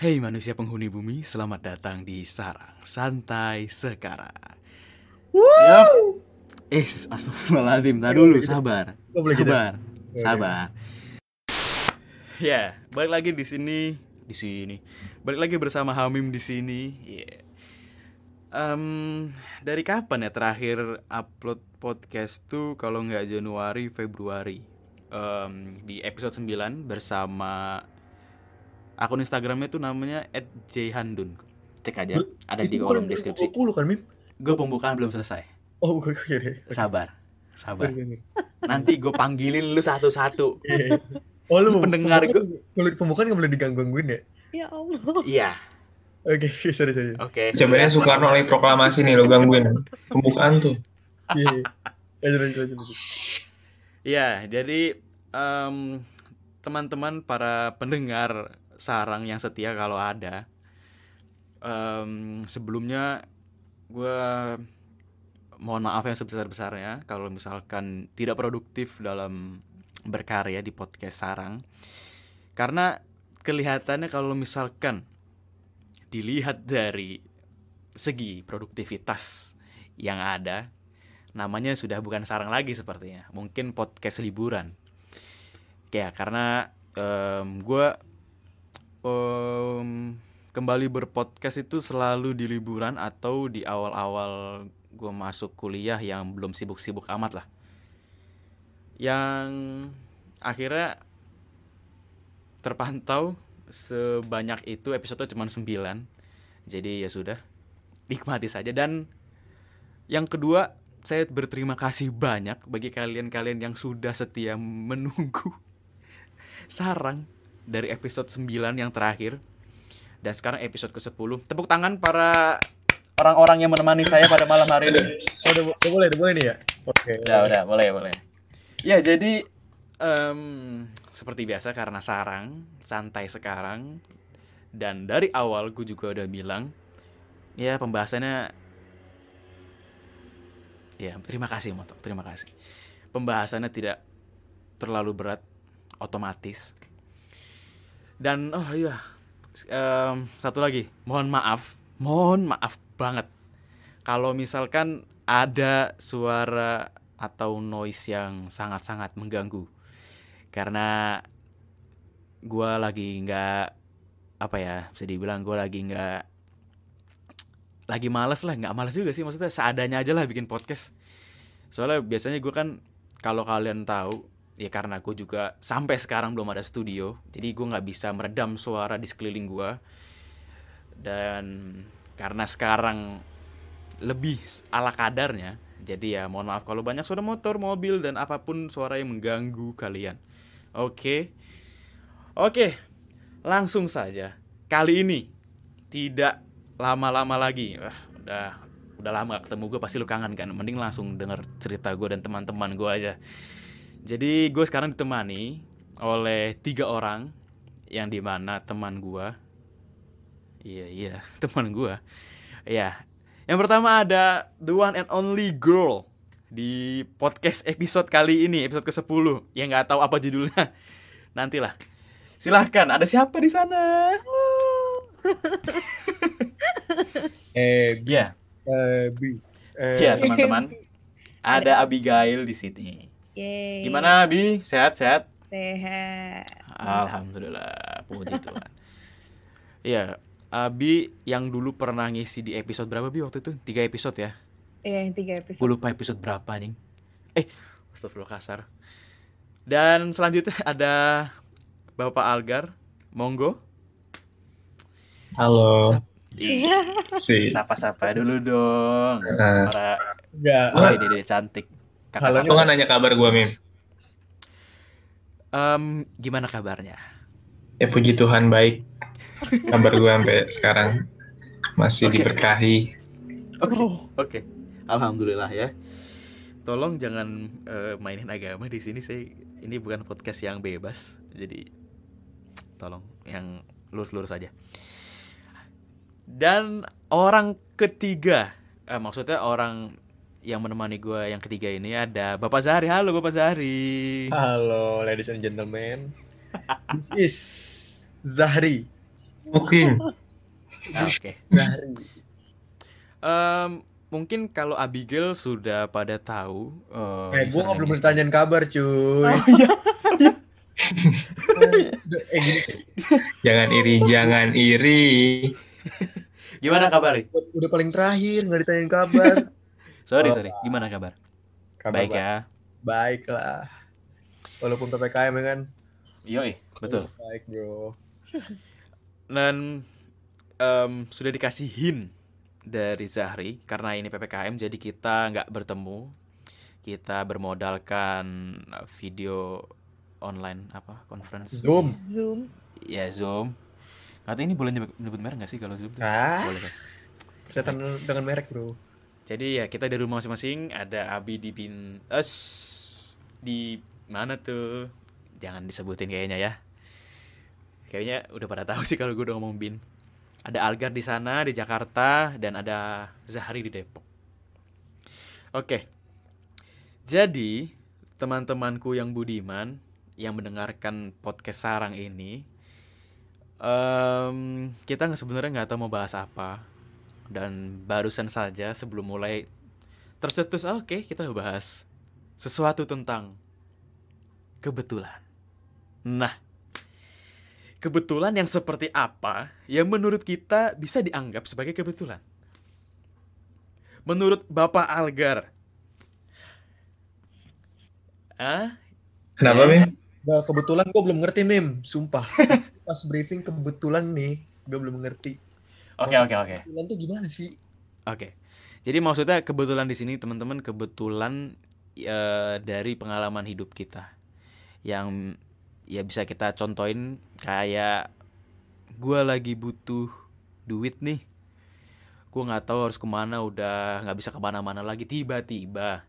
Hei manusia penghuni bumi, selamat datang di Sarang Santai Sekarang. Yup. Eh, astagfirullahaladzim, tar dulu, sabar. Sabar, sabar. Ya, balik lagi di sini, di sini. Balik lagi bersama Hamim di sini. Iya. Em, dari kapan ya terakhir upload podcast tuh kalau nggak Januari, Februari. Em, di episode 9 bersama akun Instagramnya tuh namanya @jhandun. Cek aja, ada di Itu kolom deskripsi. 20 kan, Mim? Gue pembukaan belum selesai. Oh, gue gue deh. Sabar, sabar. Nanti gue panggilin lu satu-satu. Iya. Oh, lu Pendengar pembukaan- Kalau di pembukaan nggak boleh digangguin ya? Ya Allah. Iya, Oke, sorry, sorry. oke. Sebenarnya Soekarno lagi proklamasi nih lo gangguin. Pembukaan tuh. Iya. Lanjut. Iya, jadi em, teman-teman para pendengar sarang yang setia kalau ada, em, sebelumnya gue mohon maaf yang sebesar-besarnya kalau misalkan tidak produktif dalam berkarya di podcast sarang, karena kelihatannya kalau misalkan dilihat dari segi produktivitas yang ada, namanya sudah bukan sarang lagi sepertinya. Mungkin podcast liburan. Ya karena gue kembali berpodcast itu selalu di liburan atau di awal-awal gue masuk kuliah yang belum sibuk-sibuk amat lah. Yang akhirnya terpantau sebanyak itu episode cuma 9 jadi ya sudah nikmati saja. Dan yang kedua saya berterima kasih banyak bagi kalian-kalian yang sudah setia menunggu sarang dari episode 9 yang terakhir dan sekarang episode ke-10 tepuk tangan para orang-orang yang menemani saya pada malam hari ini Oh, udah, udah boleh, udah boleh nih ya? Oke. Udah, udah, boleh, boleh. Ya, jadi em, seperti biasa karena sarang, santai sekarang. Dan dari awal gue juga udah bilang, ya pembahasannya Ya, terima kasih Moto, terima kasih. Pembahasannya tidak terlalu berat, otomatis. Dan oh iya, em, satu lagi, mohon maaf, mohon maaf banget. Kalau misalkan ada suara atau noise yang sangat-sangat mengganggu karena gua lagi nggak apa ya bisa dibilang gua lagi nggak lagi males lah nggak males juga sih maksudnya seadanya aja lah bikin podcast. Soalnya biasanya gue kan kalau kalian tahu ya karena gue juga sampai sekarang belum ada studio jadi gue nggak bisa meredam suara di sekeliling gue dan karena sekarang lebih ala kadarnya jadi ya mohon maaf kalau banyak suara motor mobil dan apa pun suara yang mengganggu kalian. Oke? Oke langsung saja. Kali ini tidak lama-lama lagi. Wah, udah udah lama ketemu gue pasti lu kangen kan? Mending langsung denger cerita gue dan teman-teman gue aja jadi gue sekarang ditemani oleh tiga orang yang di mana teman gue iya iya teman gue ya yang pertama ada the one and only girl di podcast episode kali ini episode ke 10 yang nggak tahu apa judulnya. Nantilah. Silahkan ada siapa di sana? Eh, ya eh. Eh, ya teman-teman. Ada Abigail di sini Yeay. gimana Abi sehat sehat Sehat. Alhamdulillah, puji Tuhan. Iya, Abi yang dulu pernah ngisi di episode berapa Bi waktu itu? Tiga episode ya? Iya, yang tiga episode. Gue lupa episode berapa nih. Eh, astagfirullah kasar. Dan selanjutnya ada Bapak Algar, monggo. Halo. Iya. Si. Sapa-sapa dulu dong. Nah, Para Enggak. oh, dede cantik. Halo. Kan nanya kabar gua Mim. Em, gimana kabarnya? Ya puji Tuhan baik. Kabar gua sampai sekarang masih Oke. diberkahi. Oke, Oh. oke. Alhamdulillah ya. Tolong jangan eh, mainin agama di sini. Saya ini bukan podcast yang bebas. Jadi tolong yang lurus-lurus aja. Dan orang ketiga, eh, maksudnya orang yang menemani gue yang ketiga ini ada Bapak Zahri. Halo Bapak Zahri. Halo, ladies and gentlemen. This is Zahri. Smoking. Ah, Oke. Zahri. Em, mungkin kalau Abigail sudah pada tahu. Eh, gue nggak belum ditanyain kabar, cuy. Oh iya. eh, gini, Jangan iri, jangan iri. Gimana kabar? udah paling terakhir nggak ditanyain kabar. Sorry Oh. sorry. Gimana kabar? Kabar Baik ya. Baik lah. Walaupun PPKM ya kan. Yoi, betul. Baik, bro. Dan em, sudah dikasih hint dari Zahri karena ini ppkm jadi kita nggak bertemu. Kita bermodalkan video online apa conference Zoom. Zoom. ya zoom katanya ini boleh nyebut, nyebut merek nggak sih kalau zoom tuh? Ah, boleh kan persetan dengan merek, bro. Jadi ya kita dari rumah masing-masing ada Abi di bin es. Di mana tuh? Jangan disebutin kayaknya ya. Kayaknya udah pada tahu sih kalau gue udah ngomong bin. Ada Algar di sana di Jakarta dan ada Zahri di Depok. Oke. Jadi teman-temanku yang budiman yang mendengarkan podcast sarang ini em, kita sebenarnya nggak tahu mau bahas apa dan barusan saja sebelum mulai tercetus "Ah, oke kita bahas sesuatu tentang kebetulan. Nah, kebetulan yang seperti apa yang menurut kita bisa dianggap sebagai kebetulan? Menurut Bapak Algar. Ah, Kenapa, Eh. Mim? Nah, kebetulan gue belum ngerti, Mim. Sumpah. Pas briefing kebetulan nih, gue belum ngerti. Oke oke oke. Kebetulan tuh gimana sih? Oke. Jadi maksudnya kebetulan di sini teman-teman kebetulan eh, dari pengalaman hidup kita yang ya bisa kita contohin kayak gua lagi butuh duit nih. Gua nggak tahu harus ke mana udah nggak bisa ke mana-mana lagi tiba-tiba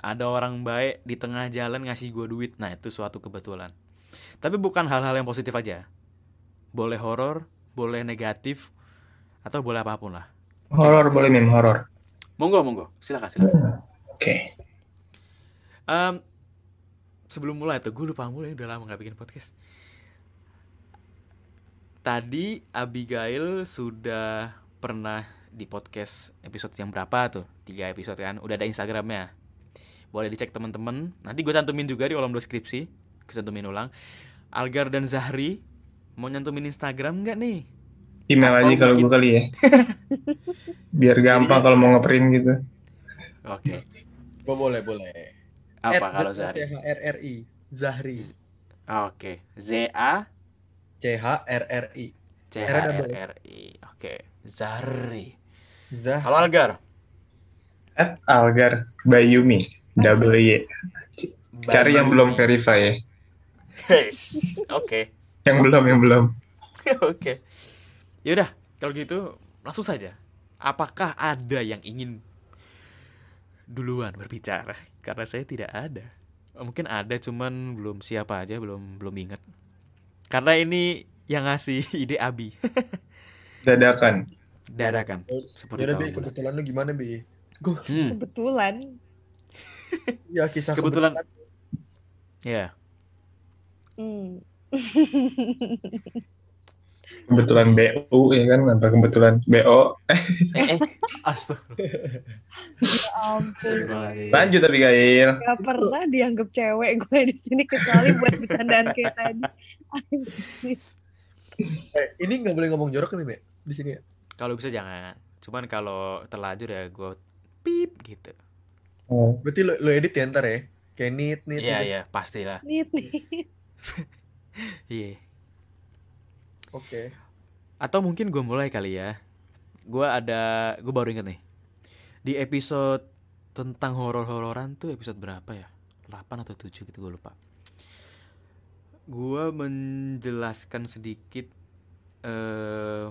ada orang baik di tengah jalan ngasih gua duit. Nah itu suatu kebetulan. Tapi bukan hal-hal yang positif aja. Boleh horor, boleh negatif, atau boleh apa pun lah. Horor boleh, Mim, horor. Monggo, monggo. Silakan, silakan. Oke. Em, sebelum mulai tuh, gue lupa mulai udah lama nggak bikin podcast. Tadi Abigail sudah pernah di podcast episode yang berapa tuh? Tiga episode kan? Udah ada Instagramnya. Boleh dicek teman-teman. Nanti gue cantumin juga di kolom deskripsi. Gue cantumin ulang. Algar dan Zahri mau nyantumin Instagram nggak nih? Email Atau aja kalau gue kali ya. Biar gampang kalau mau ngeprint gitu. Oke. Gue boleh, boleh. Apa At kalau Zahri? C-H-R-R-I. Zahri. Oke. Z A. C H R double. R R I. Oke. Zahri. Zah. Halo Algar. At Algar Bayumi. Double Y. Cari yang belum verify ya. Yes. Oke. Yang belum, yang belum. Oke. Yaudah, kalau gitu langsung saja. Apakah ada yang ingin duluan berbicara? Karena saya tidak ada. Oh, Mungkin ada, cuman belum siapa aja, belum belum ingat. Karena ini yang ngasih ide Abi. Dadakan. Dadakan. Seperti Yaudah, Bi, kebetulan lu gimana, Bi? Gue, Hmm, Kebetulan. ya kisah Kebetulan. ya. Hmm. Kebetulan BU ya kan, apa kebetulan BO. Eh. Astagfirullah. Ya. Lanjut tapi Gail. Gak pernah dianggap cewek gue di sini kecuali buat bercandaan kayak tadi. Eh, ini nggak boleh ngomong jorok nih, Mbak? Di sini ya? Kalau bisa jangan. Cuman kalau terlanjur ya gue pip gitu. Oh. Berarti lu, lu edit ya ntar ya? Kayak nit, nit. Iya, iya, pastilah. Nit nih. Iya. Oke. Atau mungkin gue mulai kali ya. Gue ada, gue baru inget nih. Di episode tentang horor-hororan tuh episode berapa ya? 8 atau 7 gitu gue lupa. Gue menjelaskan sedikit eh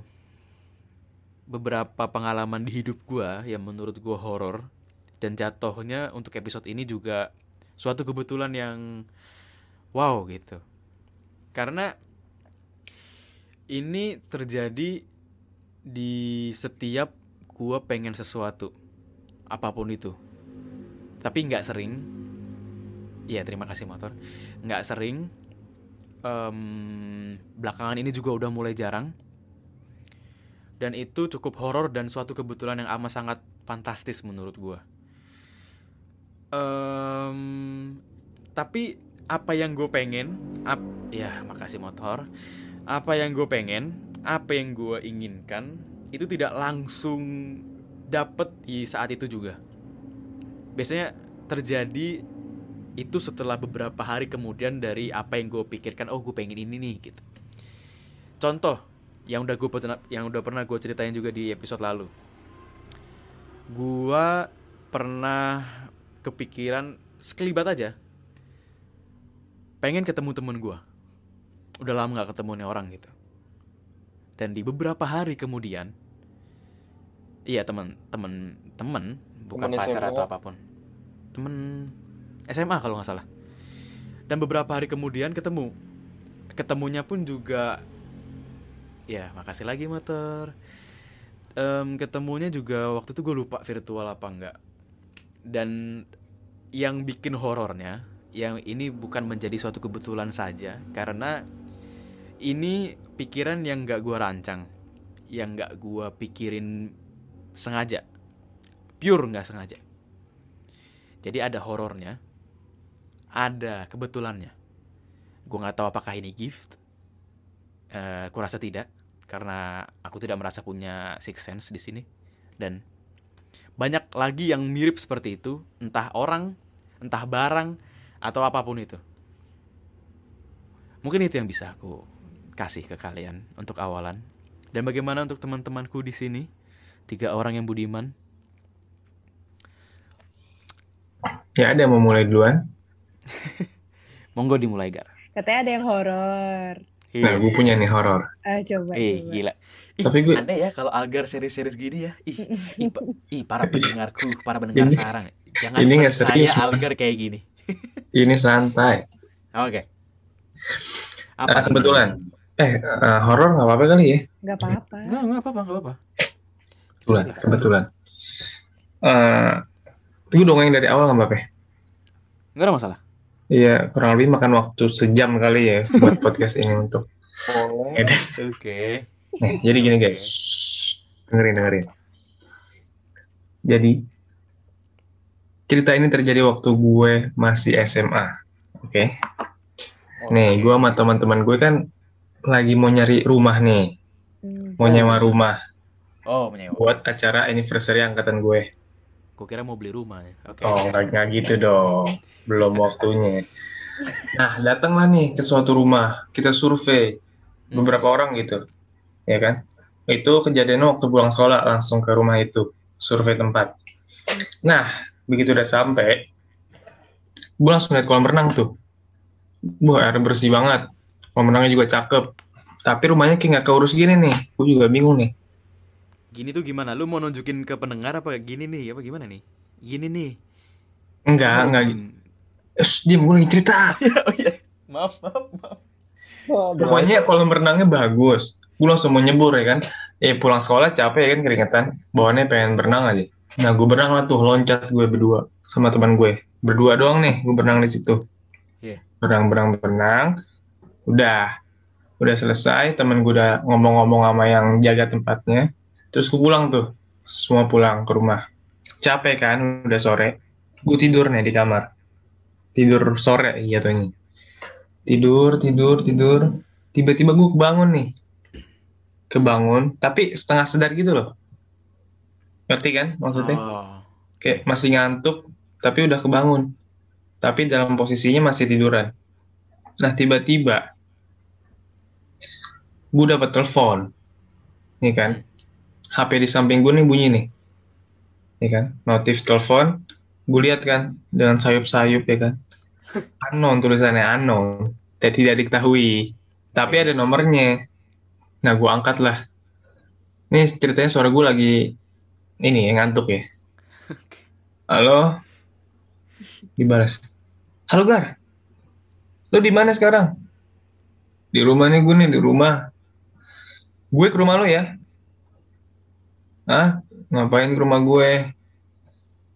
beberapa pengalaman di hidup gue yang menurut gue horor dan jatuhnya untuk episode ini juga suatu kebetulan yang wow gitu. Karena ini terjadi di setiap gua pengen sesuatu apa pun itu. Tapi nggak sering. Iya terima kasih motor. Nggak sering. Em, belakangan ini juga udah mulai jarang. Dan itu cukup horor dan suatu kebetulan yang amat sangat fantastis menurut gua. Em, tapi apa yang gue pengen, ap, ya makasih motor. Apa yang gue pengen, apa yang gue inginkan itu tidak langsung dapet di saat itu juga. Biasanya terjadi itu setelah beberapa hari kemudian dari apa yang gue pikirkan. Oh, gue pengen ini nih gitu. Contoh yang udah gue yang udah pernah gue ceritain juga di episode lalu. Gua pernah kepikiran sekelibat aja pengen ketemu temen gua udah lama nggak ketemu nih orang gitu. Dan di beberapa hari kemudian iya temen temen temen bukan Temen pacar SMA. atau apa pun. Temen SMA kalau nggak salah. Dan beberapa hari kemudian ketemu. Ketemunya pun juga ya makasih lagi motor Em, ketemunya juga waktu itu gue lupa virtual apa enggak dan yang bikin horornya yang ini bukan menjadi suatu kebetulan saja karena ini pikiran yang gak gua rancang. Yang gak gua pikirin sengaja. Pure nggak sengaja. Jadi ada horornya ada kebetulannya. Gua nggak tahu apakah ini gift Eh, kurasa tidak karena aku tidak merasa punya six sense di sini. Dan banyak lagi yang mirip seperti itu, entah orang, entah barang, atau apa pun itu. Mungkin itu yang bisa aku kasih ke kalian untuk awalan. Dan bagaimana untuk teman-temanku di sini? Tiga orang yang budiman. Ya ada yang mau mulai duluan. Monggo dimulai, Gar. Katanya ada yang horor. Nah, gue punya nih horor. Ah, coba. Eh, coba. gila. Ih, Tapi gue- aneh ya kalau Algar series-series gini ya. Ih, ih, ih, para pendengarku, para pendengar Ini- sarang. Jangan ini percaya serius. Algar kayak gini. Ini santai. Oke. Ah, Apa? kebetulan. Eh, eh, horor nggak apa-apa kali ya? Nggak apa-apa. Enggak, enggak apa-apa, enggak apa-apa. Kebetulan, kebetulan. Eh, gue dongeng dari awal nggak apa-apa? ya? Enggak ada masalah. Iya, kurang lebih makan waktu sejam kali ya buat podcast ini untuk. Deh. Oke. Nih, jadi gini guys, dengerin dengerin. Jadi cerita ini terjadi waktu gue masih SMA, oke? Nih, gue sama teman-teman gue kan lagi mau nyari rumah nih, Hmm. mau nyewa rumah Oh, menyewa. buat acara anniversary angkatan gue. Gue kira mau beli rumah ya. Oke. Oh, nggak nggak gitu dong, belum waktunya. Nah, datanglah nih ke suatu rumah, kita survei Hmm. beberapa orang gitu, ya kan? Itu kejadiannya waktu pulang sekolah langsung ke rumah itu, survei tempat. Nah, begitu udah sampai, gue langsung lihat kolam renang tuh. Wah, air bersih banget. Kolam renangnya juga cakep. Tapi rumahnya kayak nggak keurus gini nih. Gue juga bingung nih. Gini tuh gimana? Lu mau nunjukin ke pendengar apa gini nih? Apa gimana nih? Gini nih. Enggak, enggak. Eh, diam, gue lagi cerita. oh iya. Maaf, maaf, maaf. Pokoknya kolam renangnya bagus. Gue langsung mau nyebur ya kan. Eh pulang sekolah capek ya kan keringetan. Bawaannya pengen berenang aja. Nah gue berenang lah tuh loncat gue berdua sama teman gue. Berdua doang nih gue berenang di situ. Iya. Berenang berenang berenang. Udah. Udah selesai. Temen gue udah ngomong-ngomong sama yang jaga tempatnya. Terus gue pulang tuh. Semua pulang ke rumah. Capek kan. Udah sore. Gue tidur nih di kamar. Tidur sore jatuhnya tidur tidur tidur tiba-tiba gue kebangun nih kebangun tapi setengah sadar gitu loh ngerti kan maksudnya Oh. kayak masih ngantuk tapi udah kebangun tapi dalam posisinya masih tiduran nah tiba-tiba gue dapat telepon. Nih kan? HP di samping gue nih bunyi nih. Nih kan? Notif telepon. Gue lihat kan dengan sayup-sayup ya kan? Unknown tulisannya unknown. Dan tidak diketahui. Tapi ada nomornya. Nah gue angkat lah. Ini ceritanya suara gue lagi ini ya, ngantuk ya. Halo? Dibalas. Halo gar. Lo di mana sekarang? Di rumah nih gue nih di rumah gue ke rumah lo ya. Hah? ngapain ke rumah gue?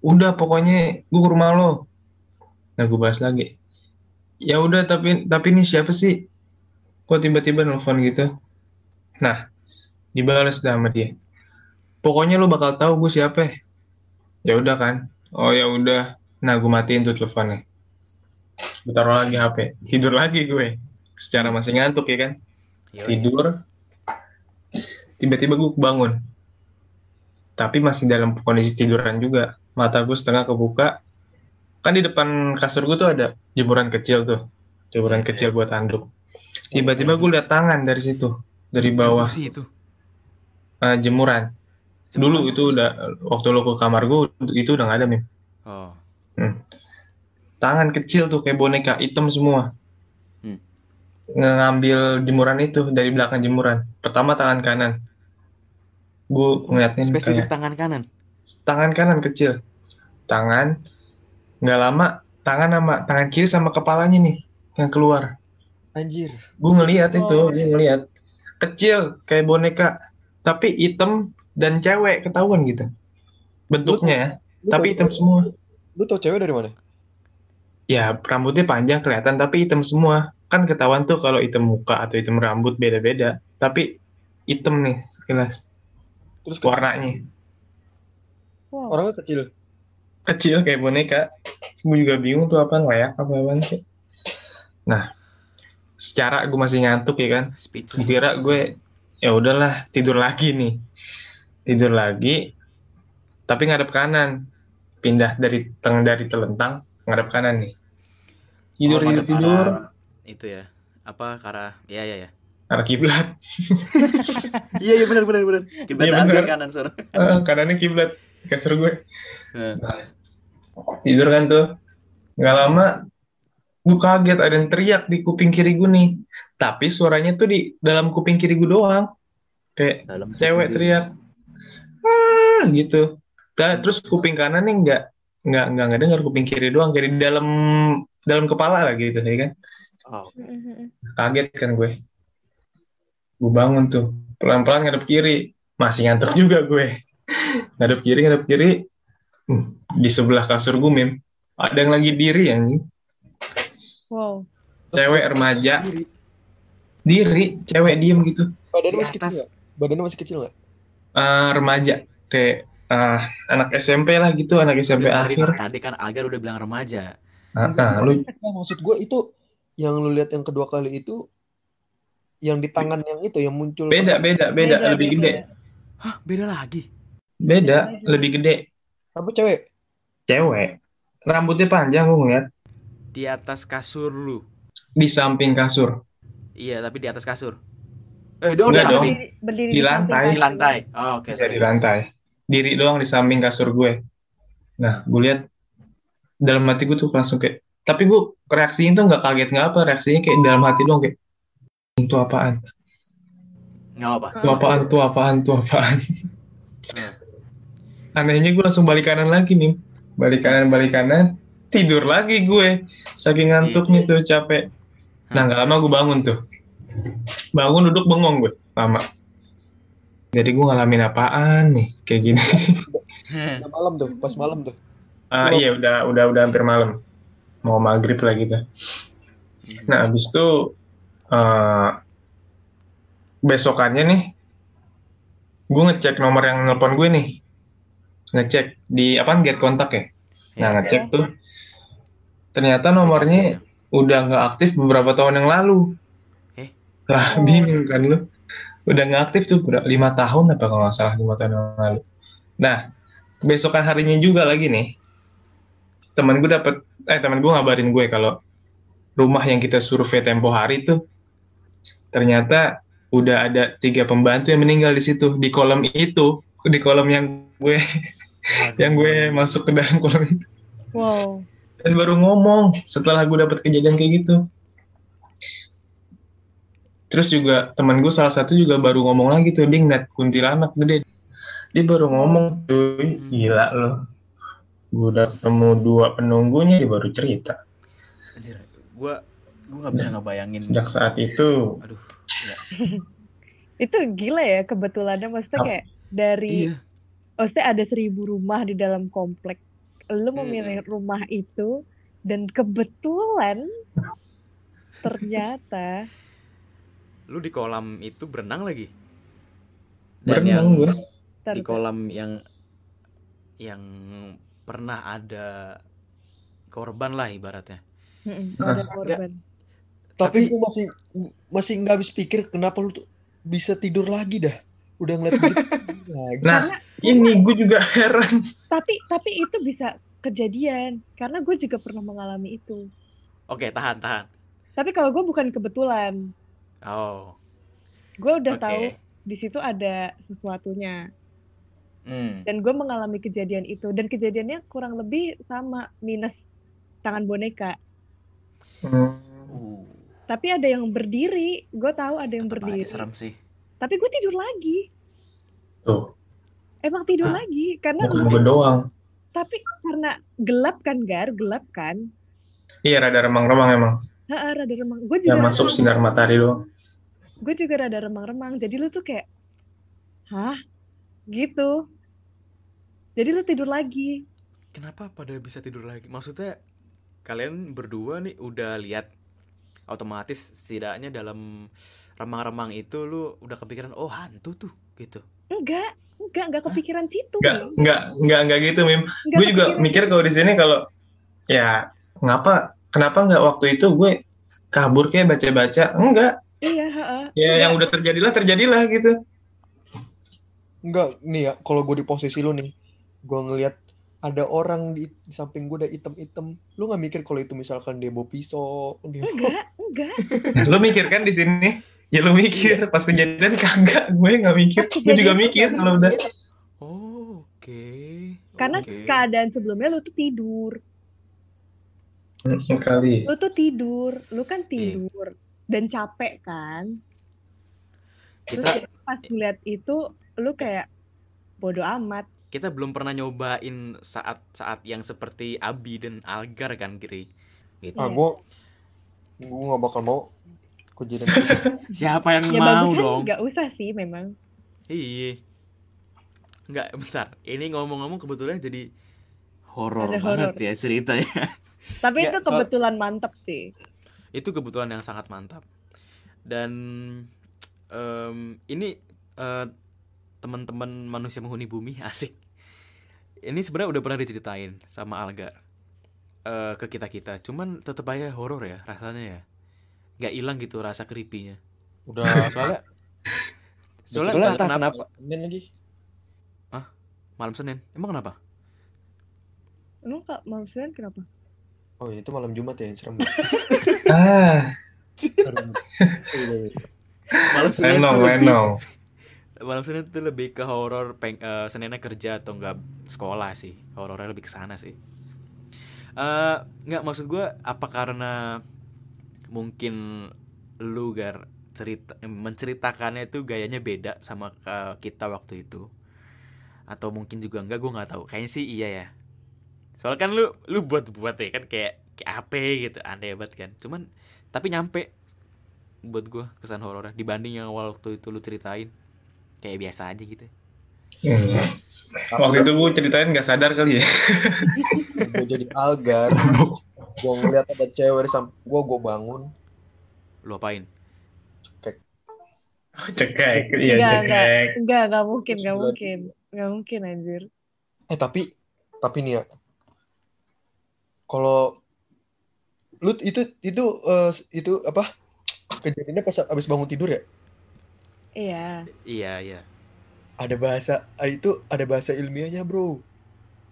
Udah pokoknya gue ke rumah lo. Nah gue balas lagi. Ya udah tapi tapi ini siapa sih? Kok tiba-tiba nelfon gitu? Nah dibales dah sama dia. Pokoknya lu bakal tahu gue siapa. Ya udah kan? Oh ya udah. Nah gue matiin tuh teleponnya. Gue taruh lagi HP tidur lagi gue. Secara masih ngantuk ya kan? Yoi. tidur tiba-tiba gue bangun tapi masih dalam kondisi tiduran juga. Mata gue setengah kebuka. Kan di depan kasur gue tuh ada jemuran kecil tuh. Jemuran Iya, kecil buat tanduk. Tiba-tiba gue liat tangan dari situ dari bawah. itu. eh, jemuran. Dulu itu udah waktu lo ke kamar gue itu udah nggak ada mim. Oh. tangan kecil tuh kayak boneka hitam semua. Hmm. ngambil jemuran itu dari belakang jemuran. Pertama tangan kanan gue ngeliatin Spesifik kayak tangan kanan. tangan kanan kecil tangan nggak lama tangan sama tangan kiri sama kepalanya nih yang keluar Anjir. gue ngeliat itu Oh. gue ngeliat kecil kayak boneka tapi hitam dan cewek ketahuan gitu bentuknya Lu tapi tau- hitam semua Lu tau cewek dari mana? ya rambutnya panjang kelihatan tapi hitam semua kan ketahuan tuh kalau hitam muka atau hitam rambut beda-beda tapi hitam nih sekilas Terus ke- warnanya Wow. orangnya kecil. kecil kayak boneka gue juga bingung tuh apa layak apa apaan sih nah secara gue masih ngantuk ya kan Speechless. kira gue ya udahlah tidur lagi nih tidur lagi tapi ngadep kanan pindah dari teng dari telentang ngadep kanan nih tidur Oh, tidur tidur arah Itu ya. Apa karena ya ya ya. Arah kiblat. Iya iya benar benar benar. Kita Iya, benar. kanan sana. Eh, kanannya kiblat. Kasur gue. Nah. tidur kan tuh. Nggak lama gue kaget ada yang teriak di kuping kiri gue nih. Tapi suaranya tuh di dalam kuping kiri gue doang. Kayak Dalam cewek teriak ah gitu. Terus kuping kanan nih nggak nggak nggak nggak dengar kuping kiri doang kayak di dalam dalam kepala lah gitu ya kan? Mm-mm. kaget kan gue gue bangun tuh. Pelan pelan ngadep kiri. Masih ngantuk juga gue. Ngadep kiri ngadep kiri. Hmm, di sebelah kasur gue mim ada yang lagi diri yang Wow. cewek remaja. Diri. diri cewek diem gitu. Badannya masih kecil nggak? Badannya masih kecil nggak? Eh, remaja. Kayak eh, anak SMP lah gitu anak SMP Udah, tadi, akhir. tadi kan Algar udah bilang remaja. Ah, ah, lu Nah, maksud gue itu yang lu lihat yang kedua kali itu yang di tangan yang itu yang muncul beda beda beda lebih gede Hah, beda lagi. beda lebih gede apa cewek cewek rambutnya panjang gue ngeliat Di atas kasur lu. di samping kasur Iya, tapi di atas kasur. Eh, udah Enggak dong. Berdiri, berdiri Di lantai. Di lantai. Oh, oke. Sorry. di lantai diri doang di samping kasur gue nah gue lihat dalam hati gue tuh langsung kayak tapi gue reaksinya tuh nggak kaget nggak apa reaksinya kayak dalam hati doang kayak itu apaan? Nggak apa. itu apaan? tuh apaan? Tuh apaan? Anehnya gue langsung balik kanan lagi nih balik kanan balik kanan. Tidur lagi gue. Saking ngantuknya tuh capek. Nah nggak lama gue bangun tuh. Bangun duduk bengong gue. Lama. Jadi gue ngalamin apaan nih? Kayak gini. Udah malam tuh pas malam tuh. Ah iya udah udah udah hampir malam. Mau maghrib lah gitu. Nah abis itu eh, besokannya nih gue ngecek nomor yang nelpon gue nih ngecek di apa get kontak ya. Nah Ya. ngecek tuh ternyata nomornya udah nggak aktif beberapa tahun yang lalu. Eh? Lah Oh. bingung kan lu. Udah nggak aktif tuh ber- lima tahun apa kalau nggak salah lima tahun yang lalu. Nah besokan harinya juga lagi nih teman gue dapet eh teman gue ngabarin gue kalau rumah yang kita survei tempo hari tuh ternyata udah ada tiga pembantu yang meninggal di situ di kolom itu di kolom yang gue yang gue masuk ke dalam kolom itu. Wow. dan baru ngomong setelah gue dapet kejadian kayak gitu. Terus juga teman gue salah satu juga baru ngomong lagi tuh dia ngeliat kuntilanak gede. Dia baru ngomong cuy gila loh gue udah ketemu dua penunggunya dia baru cerita. Anjir, gua gua nggak bisa ngebayangin. sejak saat itu Aduh. Ya. Itu gila ya kebetulannya maksudnya kayak dari Iya. maksudnya ada seribu rumah di dalam komplek. Lu Hmm. memilih rumah itu dan kebetulan ternyata Lu di kolam itu berenang lagi. Dan Berenang yang gue. Di kolam yang yang pernah ada korban lah ibaratnya. Ah, ada korban. Tapi Tapi- gue masih masih nggak habis pikir kenapa lu tuh bisa tidur lagi dah. Udah ngeliat begitu lagi. Nah, ini gue juga heran. Tapi tapi itu bisa kejadian karena gue juga pernah mengalami itu. Oke, tahan, tahan. Tapi kalau gue bukan kebetulan, Oh, gue udah oke. tahu di situ ada sesuatunya Hmm. dan gue mengalami kejadian itu dan kejadiannya kurang lebih sama minus tangan boneka. Hmm. Uh, Tapi ada yang berdiri, gue tahu ada yang berdiri. serem sih. Tapi gue tidur lagi, Tuh, emang tidur Ah. lagi karena bukan gue doang. tapi karena gelap kan gar, gelap kan. Iya, rada remang-remang emang. Heeh, rada remang. Gue Yang juga masuk sinar matahari doang. gue juga rada remang-remang. Jadi lu tuh kayak, hah, gitu. Jadi lu tidur lagi. Kenapa pada bisa tidur lagi? Maksudnya kalian berdua nih udah lihat otomatis setidaknya dalam remang-remang itu lu udah kepikiran oh hantu tuh gitu. Enggak, enggak, enggak kepikiran situ. Enggak, Mim. enggak, enggak, enggak gitu, Mim. Enggak Gue juga kepikiran. mikir kalau di sini kalau ya ngapa kenapa nggak waktu itu gue kabur kayak baca-baca? Enggak. Iya, heeh. Ya Enggak. yang udah terjadilah terjadilah gitu. Enggak, nih ya, kalau gue di posisi lu nih, gue ngeliat ada orang di, di samping gue udah item-item. Lu nggak mikir kalau itu misalkan dia bawa pisau, dia Enggak, enggak. Lu mikir kan di sini? Ya lu mikir pas kejadian kagak, gue nggak mikir. Gue juga mikir kalau udah. Oh, oke. Karena Oke. keadaan sebelumnya lu tuh tidur. Hmm, kali. Lu tuh tidur, lu kan Iya. tidur dan capek kan. Terus kita pas ngeliat itu lu kayak bodoh amat. Kita belum pernah nyobain saat-saat yang seperti Abi dan Algar kan Giri. Gitu. ah gue gue nggak bakal mau kejadian Siapa yang Ya mau bagus kan dong? nggak usah sih memang. Iya. Enggak, bentar. Ini ngomong-ngomong kebetulan jadi horor banget horor. ya ceritanya. Tapi Ya, itu kebetulan mantep sih. Itu kebetulan yang sangat mantap. Dan em, ini eh, teman-teman manusia menghuni bumi asik. Ini sebenarnya udah pernah diceritain sama Algar eh, ke kita kita. Cuman tetep aja horor ya rasanya ya. Gak hilang gitu rasa creepy-nya. udah Soalnya soalnya, Soalnya entah kenapa Senin lagi malam Senin. Emang kenapa? Emang kak maksudnya kenapa? oh itu malam Jumat ya yang serem Ah, Malam Senin lenong, tuh lebih- lenong. Malam Senin tuh lebih ke horor peng eh, Seninnya kerja atau enggak sekolah sih. Horornya lebih ke sana sih. Eh nggak maksud gua apa karena mungkin lu gar cerita menceritakannya itu gayanya beda sama ke kita waktu itu. Atau mungkin juga enggak gua nggak tahu. Kayaknya sih iya ya. Soalnya kan lu lu buat-buat ya kan kayak kayak apa gitu aneh banget kan. Cuman tapi nyampe buat gua kesan horornya dibanding yang waktu itu lu ceritain kayak biasa aja gitu Hmm. Waktu itu gue ceritain nggak sadar kali ya. gue jadi algar gue ngeliat ada cewek di samping gue gue bangun lu apain Cekek, iya Enggak, cekek. Enggak, enggak mungkin, enggak mungkin. Enggak mungkin anjir. eh tapi tapi nih ya kalau lu itu itu eh, itu apa kejadiannya pas abis bangun tidur ya Iya. iya iya ada bahasa ah, itu ada bahasa ilmiahnya bro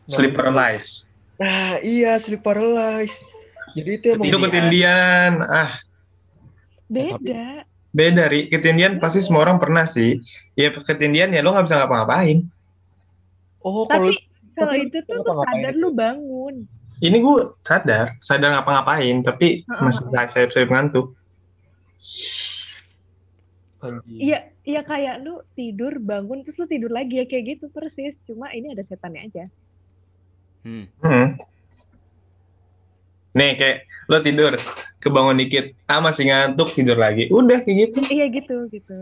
Sleep paralysis. nah iya sleep paralysis jadi itu emang Itu ketindian. Ah, Beda. beda, Ri. Ketindian pasti semua orang pernah sih. Ya ketindian ya lo nggak bisa ngapa-ngapain. oh kalau Tapi kalau tapi itu tuh lu sadar lu bangun. Ini gue sadar, sadar ngapa-ngapain, tapi Heeh. masih sayap-sayap ngantuk. anjing. Iya, iya kayak lu tidur bangun terus lu tidur lagi ya kayak gitu persis. Cuma ini ada setannya aja. hmm. Hmm. Nih kayak lo tidur, kebangun dikit, ah masih ngantuk tidur lagi. Udah kayak gitu. Iya gitu, gitu.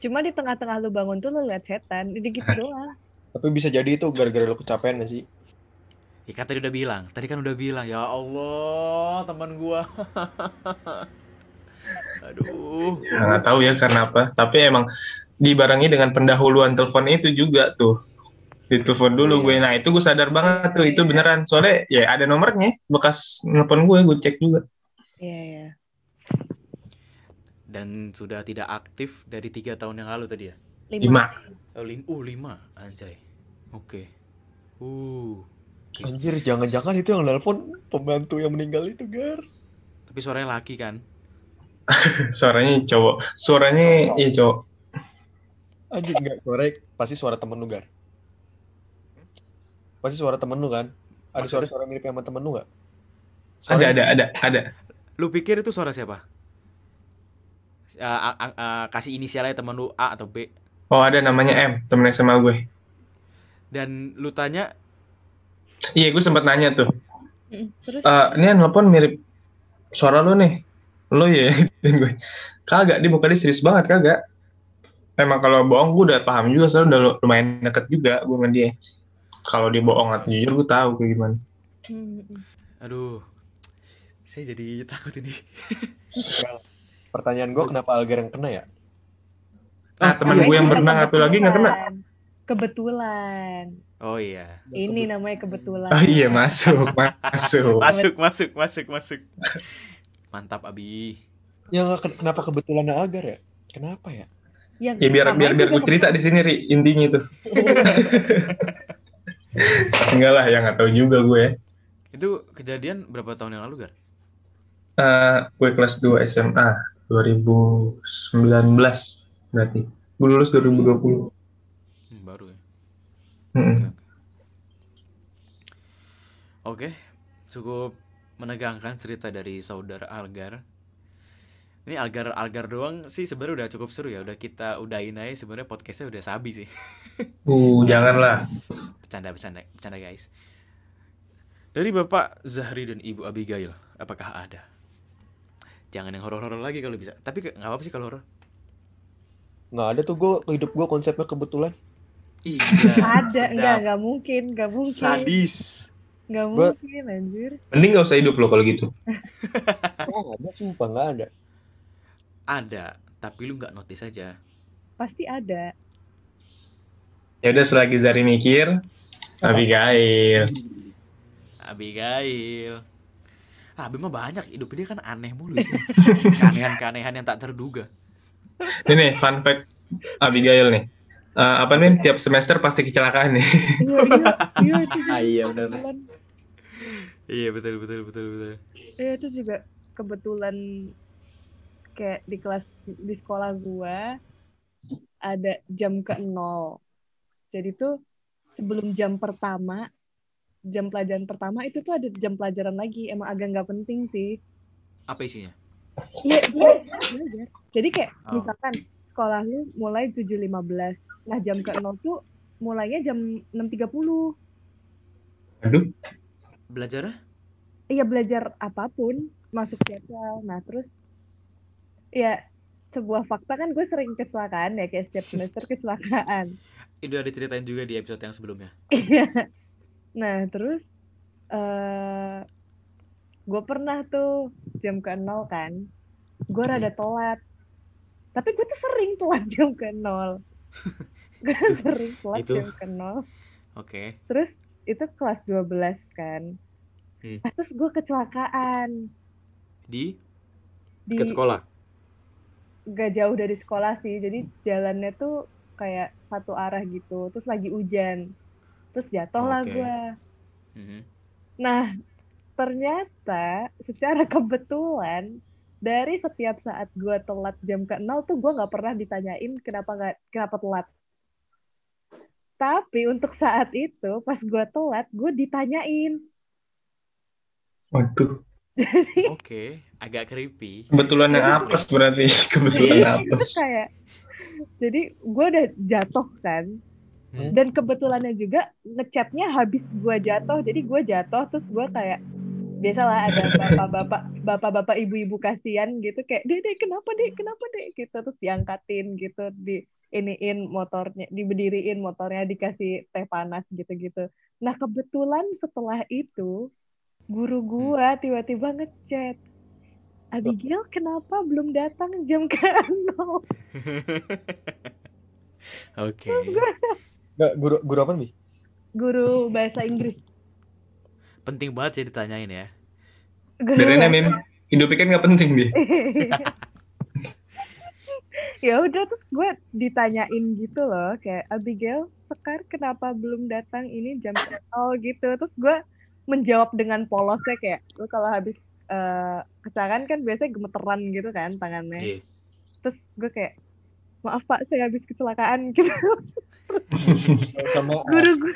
Cuma di tengah-tengah lu bangun tuh lu lihat setan. Jadi gitu doang. tapi bisa jadi itu gara-gara lu kecapean gak sih ya kan tadi udah bilang tadi kan udah bilang ya Allah teman gua aduh Ya, nggak tahu ya karena apa. Tapi emang dibarengi dengan pendahuluan telepon itu juga tuh. Ditelepon dulu Iya. gue. Nah, itu gue sadar banget tuh itu beneran. Soalnya ya ada nomornya bekas nelpon gue, gue cek juga. Iya, iya. Dan sudah tidak aktif dari tiga tahun yang lalu tadi ya? Lima. Oh, lim uh, lima, anjay. Oke. Uh, Anjir, jangan-jangan itu yang nelpon pembantu yang meninggal itu, Gar. tapi suaranya laki kan? Suaranya cowok. Suaranya iya cowok. Anjir, enggak korek. Pasti suara temen lu, Gar. Pasti suara temen lu kan? Ada Maksudnya? suara-suara mirip sama temen lu nggak? Ada, ada, ada, ada. Lu pikir itu suara siapa? Uh, a- a- kasih inisialnya teman lu A atau B Oh, ada namanya M, temen SMA gue. dan lu tanya Iya, gue sempat nanya tuh. Terus Eh, ini yang nelpon mirip suara lu nih. Lo ya, gituin gue. Kagak, dia mukanya serius banget, kagak. Emang kalau bohong gue udah paham juga, soalnya udah lumayan deket juga gue sama dia. Kalau dia bohong atau jujur, gue tahu kayak gimana. Hmm, aduh saya jadi takut ini Pertanyaan gue kenapa Algar yang kena ya? Nah, teman iya, gue yang Itu berenang atau lagi nggak kena. kebetulan. Kebetulan. oh iya Ini namanya kebetulan. Oh iya, masuk, masuk. masuk masuk masuk masuk mantap Abi Ya kenapa kebetulan Algar ya? Kenapa ya? Yang Ya biar biar biar gue cerita di sini, Ri, intinya itu. Enggak lah, ya nggak tahu juga gue. itu kejadian berapa tahun yang lalu gar Eh, gue kelas 2 SMA 2019 berarti. Gue lulus 2020. hmm, baru ya Mm-mm. Oke, oke. Oke, cukup menegangkan cerita dari saudara Algar. Ini Algar Algar doang sih sebenarnya udah cukup seru ya. Udah kita udahin aja sebenarnya podcastnya udah sabi sih. Uh, janganlah. Bercanda bercanda bercanda guys. Dari Bapak Zahri dan Ibu Abigail, apakah ada? Jangan yang horor-horor lagi kalau bisa. Tapi nggak apa-apa sih kalau horor. Nggak ada tuh gue hidup gue konsepnya kebetulan. Iya. Ada, enggak, enggak mungkin, enggak mungkin. Sadis. Enggak Gua- mungkin, anjir. Mending gak usah hidup lo kalau gitu. Nggak ada, sumpah nggak ada. Ada, tapi lu nggak notice aja. Pasti ada. Ya udah selagi Zari mikir, Abigail. Abigail. Ah, Abi mah banyak hidup dia kan aneh mulu sih. Keanehan-keanehan yang tak terduga. Ini nih, fun fact Abigail nih. Eh, apa nih, tiap semester pasti kecelakaan nih. Iya, iya, iya, Ah, iya, benar. kebetulan. Iya betul betul betul betul. Iya, itu juga kebetulan kayak di kelas di sekolah gua ada jam ke nol. Jadi tuh sebelum jam pertama, jam pelajaran pertama itu tuh ada jam pelajaran lagi. Emang agak nggak penting sih. Apa isinya? Iya, iya, belajar. Jadi kayak Oh. misalkan sekolah lu mulai 7.15. Nah, jam ke nol tuh mulainya jam 6.30. Aduh, Belajarnya? Iya, belajar apa pun, masuk jadwal. Nah, terus ya sebuah fakta kan gue sering kecelakaan ya, kayak setiap semester kecelakaan. Itu ada ceritain juga di episode yang sebelumnya. Iya. Nah, terus eh gue pernah tuh jam ke nol kan, gue rada telat. Tapi gue tuh sering telat jam ke nol. gue sering telat itu. jam ke nol. Oke. Terus itu kelas 12 kan. Hmm. Nah, terus gue kecelakaan Di di dekat sekolah. gak jauh dari sekolah sih. Jadi jalannya tuh kayak satu arah gitu. Terus lagi hujan. Terus jatuh lah Oke. gue. Mhm. Nah, ternyata secara kebetulan dari setiap saat gue telat jam ke nol tuh gue nggak pernah ditanyain kenapa nggak kenapa telat. Tapi untuk saat itu pas gue telat gue ditanyain. waduh. Jadi Oke, agak creepy. Kebetulan yang apes berarti. Kebetulan Iya, itu apes. kayak jadi gue udah jatuh kan Hmm. dan kebetulannya juga ngechatnya habis gue jatuh jadi gue jatuh terus gue kayak biasalah ada bapak-bapak bapak-bapak ibu-ibu kasihan gitu kayak deh deh kenapa deh kenapa deh gitu terus diangkatin gitu di iniin motornya diberdiriin motornya dikasih teh panas gitu-gitu nah kebetulan setelah itu guru gua tiba-tiba ngechat Abigail kenapa belum datang jam ke Oke. Nggak, guru guru apa nih? Guru bahasa Inggris. Penting banget ya ditanyain ya. Guru Biarin ya, Mim. Hidup kan nggak penting deh. ya udah terus gue ditanyain gitu loh kayak Abigail Sekar kenapa belum datang ini jam nol gitu terus gue menjawab dengan polosnya kayak lu kalau habis eh, kecelakaan kan biasanya gemeteran gitu kan tangannya Iya. terus gue kayak maaf pak saya habis kecelakaan gitu Sama guru gue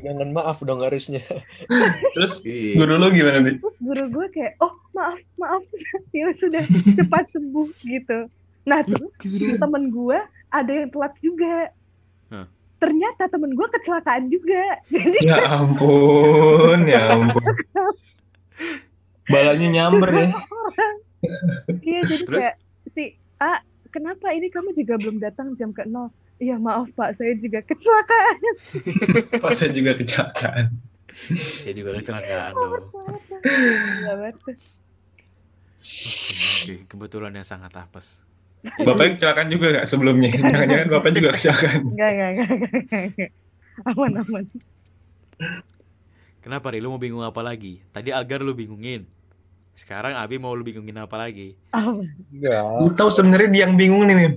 jangan maaf dong harusnya. Terus Iya. guru lo gimana, Bi? terus guru gue kayak oh maaf maaf ya sudah cepat sembuh gitu nah terus temen gue ada yang telat juga Hah. ternyata temen gue kecelakaan juga jadi Ya ampun, ya ampun. Balanya nyamber ya. iya jadi Terus? kayak si A kenapa ini kamu juga belum datang jam ke nol Iya maaf pak, saya juga kecelakaan. Pas saya juga kecelakaan. Ya juga kecelakaan banget tuh. Oke, kebetulan yang sangat apes. Bapaknya kecelakaan juga nggak sebelumnya? Jangan-jangan bapak juga kecelakaan. Enggak, enggak, enggak. Aman, aman. Kenapa Ri? Lu mau bingung apa lagi? Tadi Algar lu bingungin. Sekarang Abi mau lu bingungin apa lagi? Aman. Enggak. Lu tahu sebenarnya dia yang bingung nih, Mim.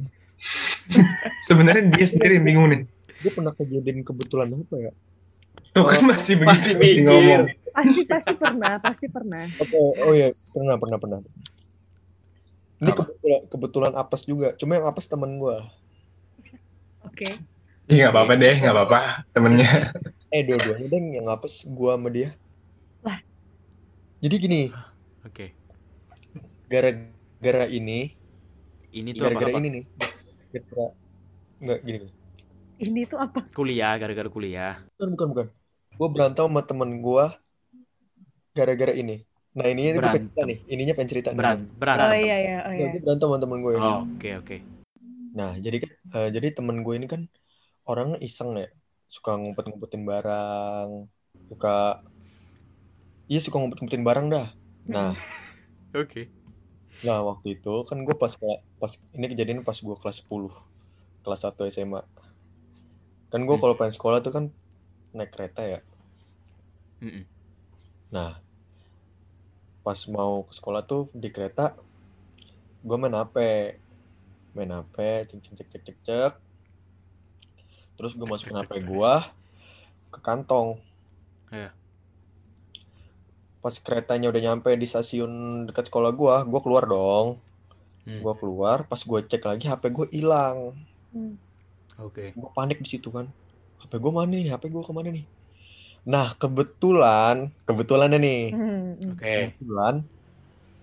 sebenarnya dia sendiri yang bingung nih. Gue pernah kejadian kebetulan apa ya? Tuh kan masih begitu, Masih masih, mikir. ngomong. Pasti, pasti pernah, pasti pernah. Oke, oh iya, pernah, pernah, pernah. Ini Apa? kebetulan, kebetulan apes juga. Cuma yang apes temen gue. Oke. Iya nggak apa-apa deh, nggak apa-apa temennya. Eh, dua-duanya deh yang apes gue sama dia. Lah. Jadi gini, Oke. gara-gara ini, Ini tuh gara-gara apa, ini nih. Gara Enggak, gini, gini. Ini tuh apa? Kuliah, gara-gara kuliah. Bukan, bukan, bukan. Gue berantem sama temen gue gara-gara ini. Nah, ininya gue pengen cerita Berantem. nih. Ininya pengen cerita nih. Beran, Oh berantem. iya, iya, oh Nah, iya. gue berantem sama temen gue ini. Oh, oke, oke. Nah, jadi kan eh, jadi temen gue ini kan orangnya iseng ya, suka ngumpet-ngumpetin barang, suka iya suka ngumpet-ngumpetin barang dah. Nah, Oke. nah waktu itu kan gue pas pas ini kejadian pas gue kelas 10, kelas 1 SMA. Kan gue Hmm. kalau pengen sekolah tuh kan naik kereta ya. Mm-mm. Nah, pas mau ke sekolah tuh di kereta gue main HP. Main HP, cek cek cek cek cek cek. Terus gue masukin HP gue ke kantong. Iya. Pas keretanya udah nyampe di stasiun dekat sekolah gue, gue keluar dong. Hmm. Gue keluar, pas gue cek lagi HP gue hilang. Hmm. Oke. Gue panik di situ kan. HP gue mana nih? HP gue ke mana nih? Nah, kebetulan, kebetulannya nih. Hmm. Oke. Kebetulan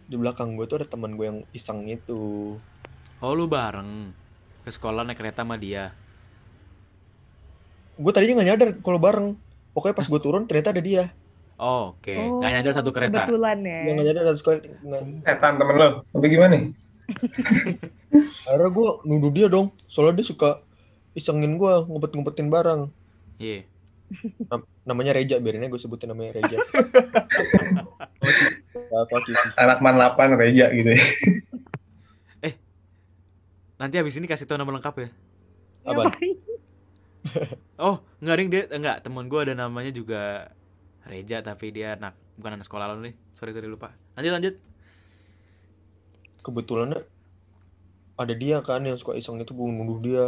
di belakang gue tuh ada teman gue yang iseng itu. Oh, lu bareng ke sekolah naik kereta sama dia. Gue tadinya nggak nyadar kalau bareng. Pokoknya pas gue turun ternyata ada dia. Oh, oke. Oh, Nggak nyadar satu kereta. Kebetulan ya. Dia nggak nyadar ada sekali. Nggak. Setan temen lo, tapi gimana? Akhirnya gue nuduh dia dong. Soalnya dia suka isengin gue ngumpet-ngumpetin barang. Iya. Namanya Reja, biarin aja gue sebutin namanya Reja. Apa Anak man 8 Reja gitu ya. Nanti habis ini kasih tau nama lengkap ya. Ngapain? Oh, enggak ring dia enggak, temen gua ada namanya juga Reja tapi dia anak bukan anak sekolah lo nih. Sorry sorry lupa. Lanjut lanjut. Kebetulan ada dia kan yang suka iseng itu gue nuduh dia.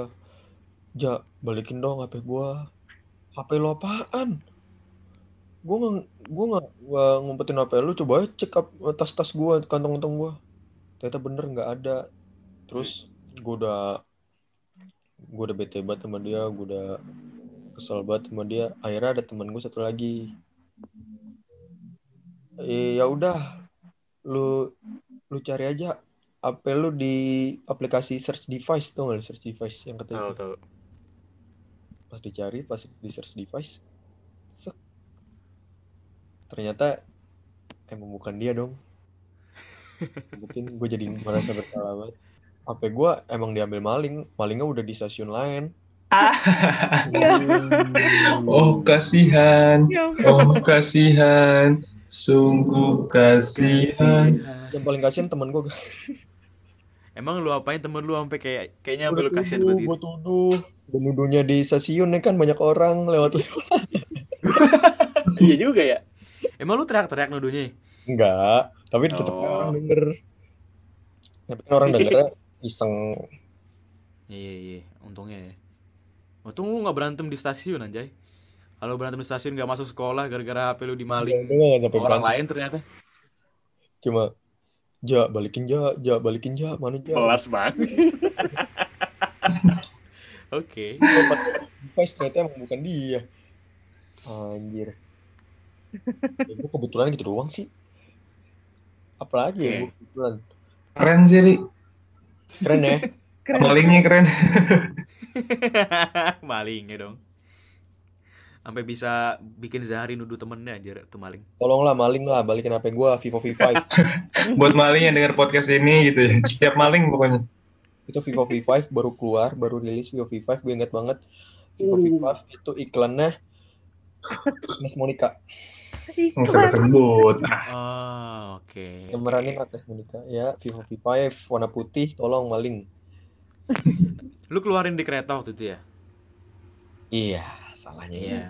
Ja, balikin dong HP gue. HP lo apaan? Gue nggak gue nggak ngumpetin HP lu. Coba aja cek ap- tas-tas gue, kantong-kantong gue. Ternyata bener nggak ada. Terus gue udah gue udah bete banget sama dia, gue udah kesel banget sama dia. Akhirnya ada teman gue satu lagi. Eh, ya udah, lu lu cari aja HP lu di aplikasi search device tuh search device yang tahu. Pas dicari, pas di search device, sek. Ternyata emang bukan dia dong. Mungkin gue jadi merasa bersalah banget. HP gue emang diambil maling, malingnya udah di stasiun lain. Oh kasihan, Ya oh kasihan, sungguh kasihan. Yang paling kasihan teman gue. Emang lu apain temen lu sampai kayak kayaknya sampai Gua lu kasihan gitu? gua tuduh. Di stasiun ya kan banyak orang lewat lewat. Iya juga ya. Emang lu teriak-teriak nuduhnya? Enggak, tapi tetap Oh. orang denger. Tapi kan orang dengernya iseng. Iya iya, untungnya ya. Untung lu nggak berantem di stasiun anjay. Kalau berantem di stasiun nggak masuk sekolah gara-gara HP lu dimaling sampai orang berantem. lain ternyata. Cuma Ja, balikin Ja, Ja, balikin Ja, mana Ja? Kelas banget. Oke. Pas ternyata emang bukan dia. Anjir. Ya, gue kebetulan gitu doang sih. Apalagi ya Oke. gue kebetulan. Keren sih, Ri. Keren ya. Keren. Malingnya keren. Malingnya dong. Sampai bisa bikin Zahari nuduh temennya aja tuh maling. Tolonglah maling lah, balikin HP gue, Vivo V5. Buat maling yang denger podcast ini gitu ya. Setiap maling pokoknya. itu Vivo V5 baru keluar, baru rilis Vivo V5, gue inget banget. Vivo V5 itu iklannya Miss Monica. Nggak usah sebut. Ah, Oh, oke. Yang meranin Agnes Monica. Ya, Vivo V5 warna putih, tolong maling. Lu keluarin di kereta waktu itu ya? Iya, salahnya ya. Iya.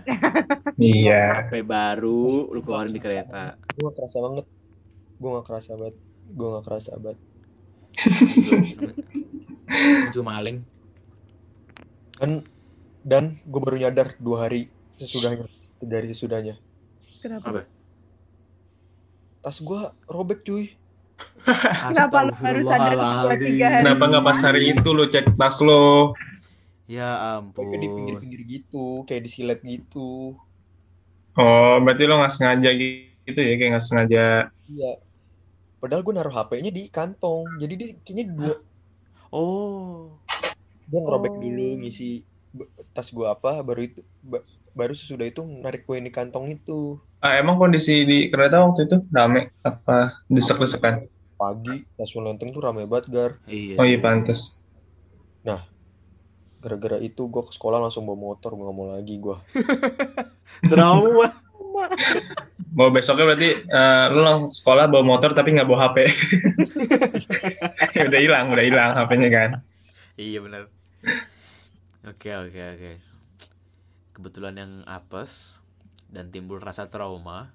iya. HP baru lu keluarin di kereta. Gue gak kerasa banget. Gue gak kerasa banget. Gue gak kerasa banget. Itu maling. Dan, dan gue baru nyadar dua hari sesudahnya. Hari sesudahnya. Kenapa? Apa? Tas gue robek cuy. Kenapa lu baru sadar dua tiga hari? Kenapa nggak pas hari itu lo cek tas lo? Ya Kayak di ampun. pinggir-pinggir gitu. Kayak disilet gitu. Oh, berarti lo nggak sengaja gitu ya, kayak nggak sengaja. Iya. Padahal gue naruh HP-nya di kantong. Jadi dia kayaknya dua. Oh. Dia ngerobek Oh. dulu ngisi tas gue apa. Baru itu. ba- baru sesudah itu narik gue di kantong itu. Ah, emang kondisi di kereta waktu itu rame apa desek-desekan? Pagi stasiun Lenteng tuh rame banget gar. Iya. Oh iya pantas. Gara-gara itu gue ke sekolah langsung bawa motor. Gue gak mau lagi gue. Trauma. Mau besoknya berarti eh, lo langsung sekolah bawa motor tapi nggak bawa HP. Udah hilang, udah hilang HP-nya kan. Iya benar. Oke oke oke. Kebetulan yang apes dan timbul rasa trauma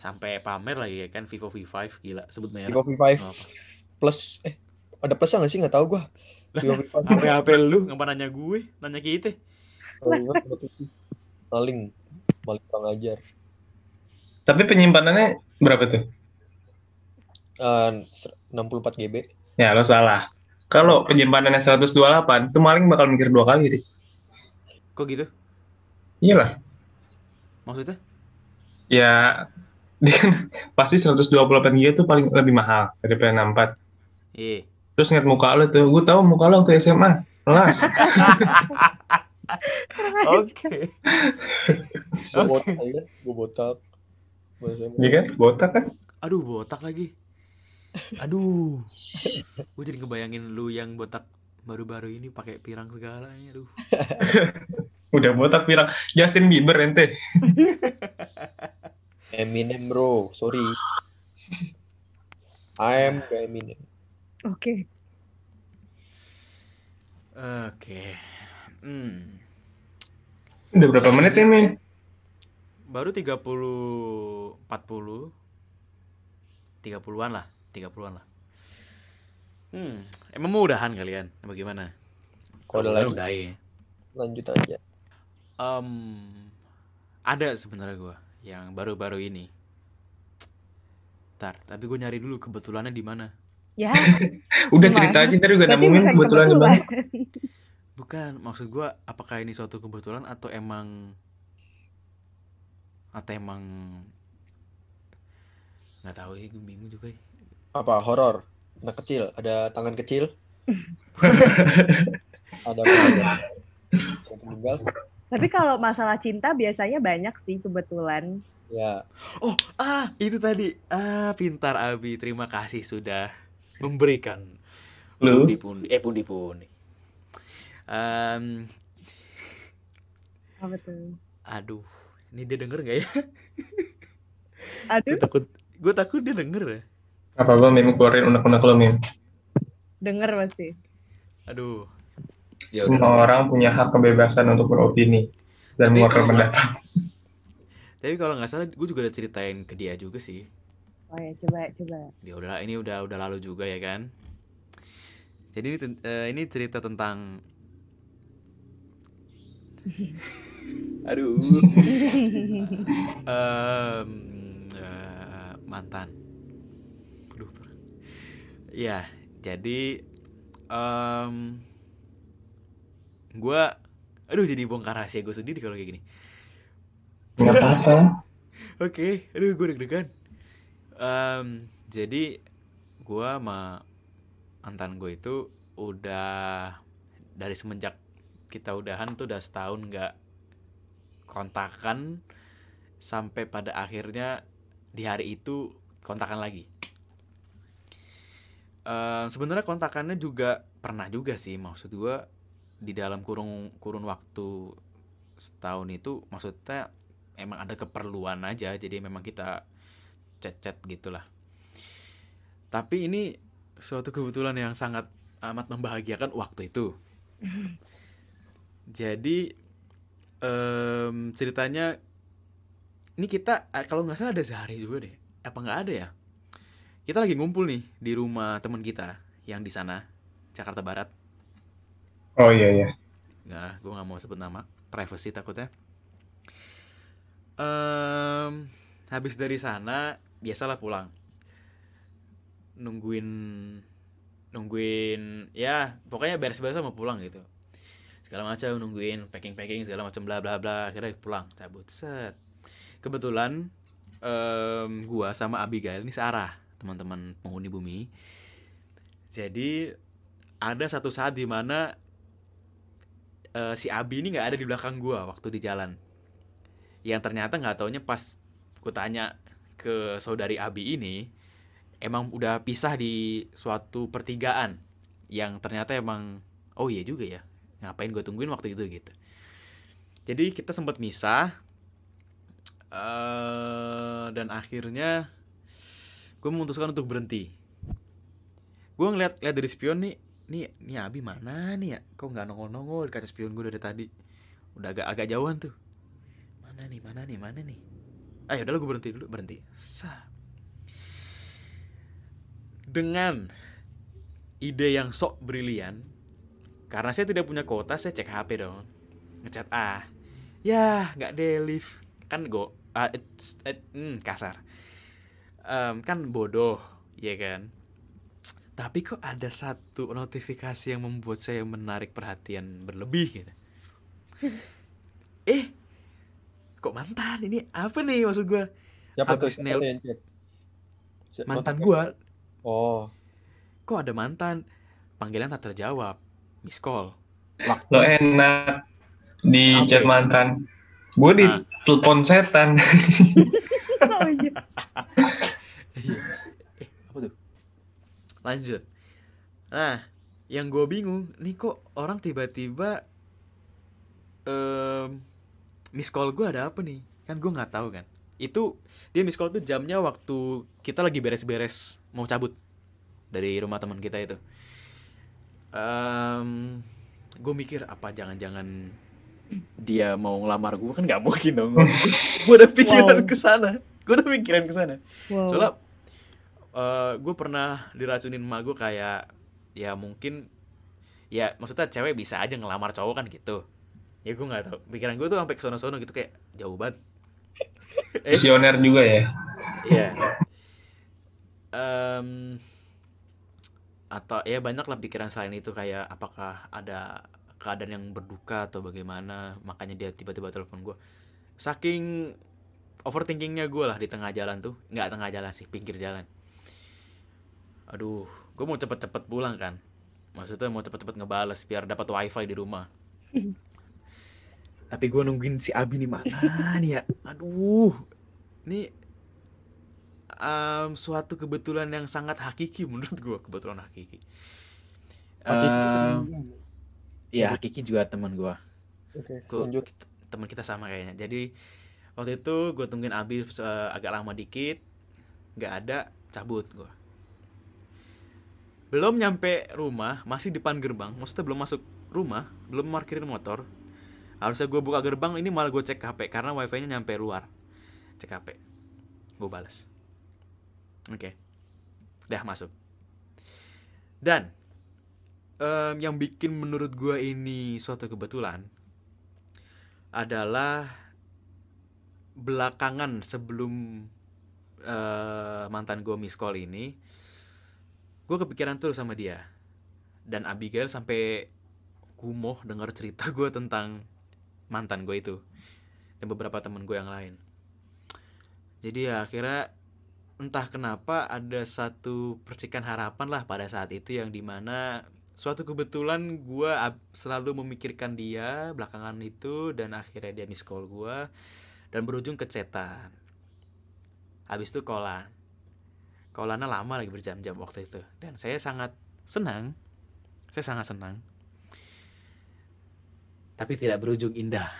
sampai pamer lagi ya kan Vivo V5 gila sebut merek. Vivo V5 Nggak apa. plus. Eh ada plusnya gak sih? Gak tau gue. V5. HP HP lu ngapa nanya gue? Nanya kita. Itu. Maling. Maling kurang ajar. Tapi penyimpanannya berapa tuh? Eh, 64 GB. Ya lo salah. Kalau penyimpanannya 128, tuh maling bakal mikir dua kali, Ri. Kok gitu? Iyalah. Maksudnya? Ya dia kan pasti 128 GB tuh paling lebih mahal daripada 64. Iya. Terus ngeliat muka lo tuh, gue tahu muka lo waktu SMA. Kelas. Oke. Gue botak ya. Gue botak. Bahasa Iya kan? Botak kan? Aduh botak lagi. Aduh. Gue jadi ngebayangin lu yang botak baru-baru ini pakai pirang segala ini aduh. Udah botak bilang Justin Bieber ente. Eminem bro, sorry. I am Eminem. Oke. Oke. Hmm. Udah berapa menit nih, Min? Baru 30 40 30-an lah, 30-an lah. Hmm, emang mau udahan kalian? Bagaimana? Kalau ada Udah, lagi, udahin. lanjut aja. Em, ada sebenarnya gua yang baru-baru ini. Ntar, tapi gue nyari dulu kebetulannya di mana. Ya. Udah Gimana? cerita aja tadi udah berarti nemuin kebetulan mana. Bukan, maksud gua apakah ini suatu kebetulan atau emang atau emang nggak tahu ya, gue bingung juga. Ya. Apa horor? Anak kecil, ada tangan kecil. ada yang meninggal. Tapi kalau masalah cinta biasanya banyak sih kebetulan. Ya, Oh, ah, itu tadi. Ah, pintar Abi. Terima kasih sudah memberikan Lu? pundi-pundi. Eh, pundi-pundi. Em, Apa tuh? aduh, ini dia denger nggak ya? Aduh, Gue takut, gue takut dia denger ya. Apa gua Mim keluarin unek-unek lo, Mim? denger pasti. Aduh. Ya Semua orang punya hak kebebasan untuk beropini dan mengeluarkan pendapat. Tapi kalau nggak salah, gue juga udah ceritain ke dia juga sih. Oh ya, coba coba. Ya udah, ini udah udah lalu juga ya kan. Jadi eh, ini cerita tentang Aduh. Em, eh, mantan. Aduh. Ya, jadi em gua aduh jadi bongkar rahasia gue sendiri kalau kayak gini. Nggak apa-apa. Oke, aduh gue deg-degan. Em, jadi gua sama mantan gue itu udah dari semenjak kita udahan tuh udah setahun nggak kontakan sampai pada akhirnya di hari itu kontakan lagi. Em, Sebenarnya kontakannya juga pernah juga sih maksud gua di dalam kurung kurun waktu setahun itu maksudnya emang ada keperluan aja jadi memang kita chat-chat gitulah. Tapi ini suatu kebetulan yang sangat amat membahagiakan waktu itu. Jadi em, ceritanya ini kita eh, kalau nggak salah ada Zahri juga deh. Apa nggak ada ya? Kita lagi ngumpul nih di rumah teman kita yang di sana Jakarta Barat. Oh iya iya. Nggak, gue nggak mau sebut nama, privacy takutnya. Em, habis dari sana, biasalah pulang. Nungguin, nungguin, ya pokoknya beres-beres mau pulang gitu. Segala macam nungguin packing-packing segala macam bla bla bla. Akhirnya pulang, cabut set. Kebetulan em, gua sama Abigail ini searah teman-teman penghuni bumi. Jadi ada satu saat di mana eh, si Abi ini nggak ada di belakang gua waktu di jalan. Yang ternyata nggak taunya pas ku tanya ke saudari Abi ini, emang udah pisah di suatu pertigaan. Yang ternyata emang, oh iya juga ya, ngapain gue tungguin waktu itu gitu. Jadi kita sempat misah, eh dan akhirnya gue memutuskan untuk berhenti. Gue ngeliat liat dari spion nih, nih nih Abi mana nih ya kok nggak nongol nongol di kaca spion gue dari tadi udah agak agak jauhan tuh mana nih mana nih mana nih ayo udah gue berhenti dulu berhenti. Sah. dengan ide yang sok brilian karena saya tidak punya kuota saya cek HP dong. Ngechat ah ya nggak delif kan go ah, it's- it- hmm, kasar. Em, kan bodoh ya kan? Tapi kok ada satu notifikasi yang membuat saya menarik perhatian berlebih gitu. eh, kok mantan? Ini apa nih maksud gua? Siapa tuh? Siapa nel- tuh yang chat? Si- Mantan gua, Oh, kok ada mantan? Panggilan tak terjawab, miss call. Waktu Lo enak di chat mantan. Gue di Ah. telepon setan. oh iya. Iya. Eh, apa tuh? Lanjut. Nah, yang gue bingung, nih kok orang tiba-tiba em miss call gue ada apa nih? Kan gue nggak tahu kan. Itu dia miss call tuh jamnya waktu kita lagi beres-beres mau cabut dari rumah teman kita itu. Em gue mikir apa jangan-jangan dia mau ngelamar gue kan nggak mungkin dong. gue udah pikiran Wow. ke sana. Gue udah pikiran ke sana. Wow. Soalnya gue pernah diracunin emak gue kayak ya mungkin ya maksudnya cewek bisa aja ngelamar cowok kan gitu. Ya gue nggak tahu. Pikiran gue tuh sampai ke sono-sono gitu kayak jauh banget. eh, Visioner juga ya. iya. Em, atau ya banyak lah pikiran selain itu kayak apakah ada keadaan yang berduka atau bagaimana makanya dia tiba-tiba telepon gue saking overthinkingnya gue lah di tengah jalan tuh nggak tengah jalan sih pinggir jalan aduh gue mau cepet-cepet pulang kan maksudnya mau cepet-cepet ngebales biar dapat wifi di rumah tapi gue nungguin si Abi nih mana nih ya aduh ini em, suatu kebetulan yang sangat hakiki menurut gue kebetulan hakiki Hakiki lu. Iya, Hakiki juga teman gue. Oke, Gua- lanjut. teman kita sama kayaknya jadi waktu itu gue tungguin Abi agak lama dikit nggak ada cabut gue belum nyampe rumah masih depan gerbang maksudnya belum masuk rumah belum parkirin motor harusnya gue buka gerbang ini malah gue cek HP karena wifi nya nyampe luar. Cek HP gue balas oke. Dah masuk. Dan em, yang bikin menurut gue ini suatu kebetulan adalah belakangan sebelum eh, mantan gue miss call ini gue kepikiran terus sama dia. Dan Abigail sampai gumoh dengar cerita gue tentang mantan gue itu. Dan beberapa temen gue yang lain. Jadi ya akhirnya entah kenapa ada satu percikan harapan lah pada saat itu yang di mana suatu kebetulan gue selalu memikirkan dia belakangan itu dan akhirnya dia miss call gue dan berujung ke chatan habis itu kolan kolannya lama lagi berjam-jam waktu itu. Dan saya sangat senang. Saya sangat senang tapi tidak berujung indah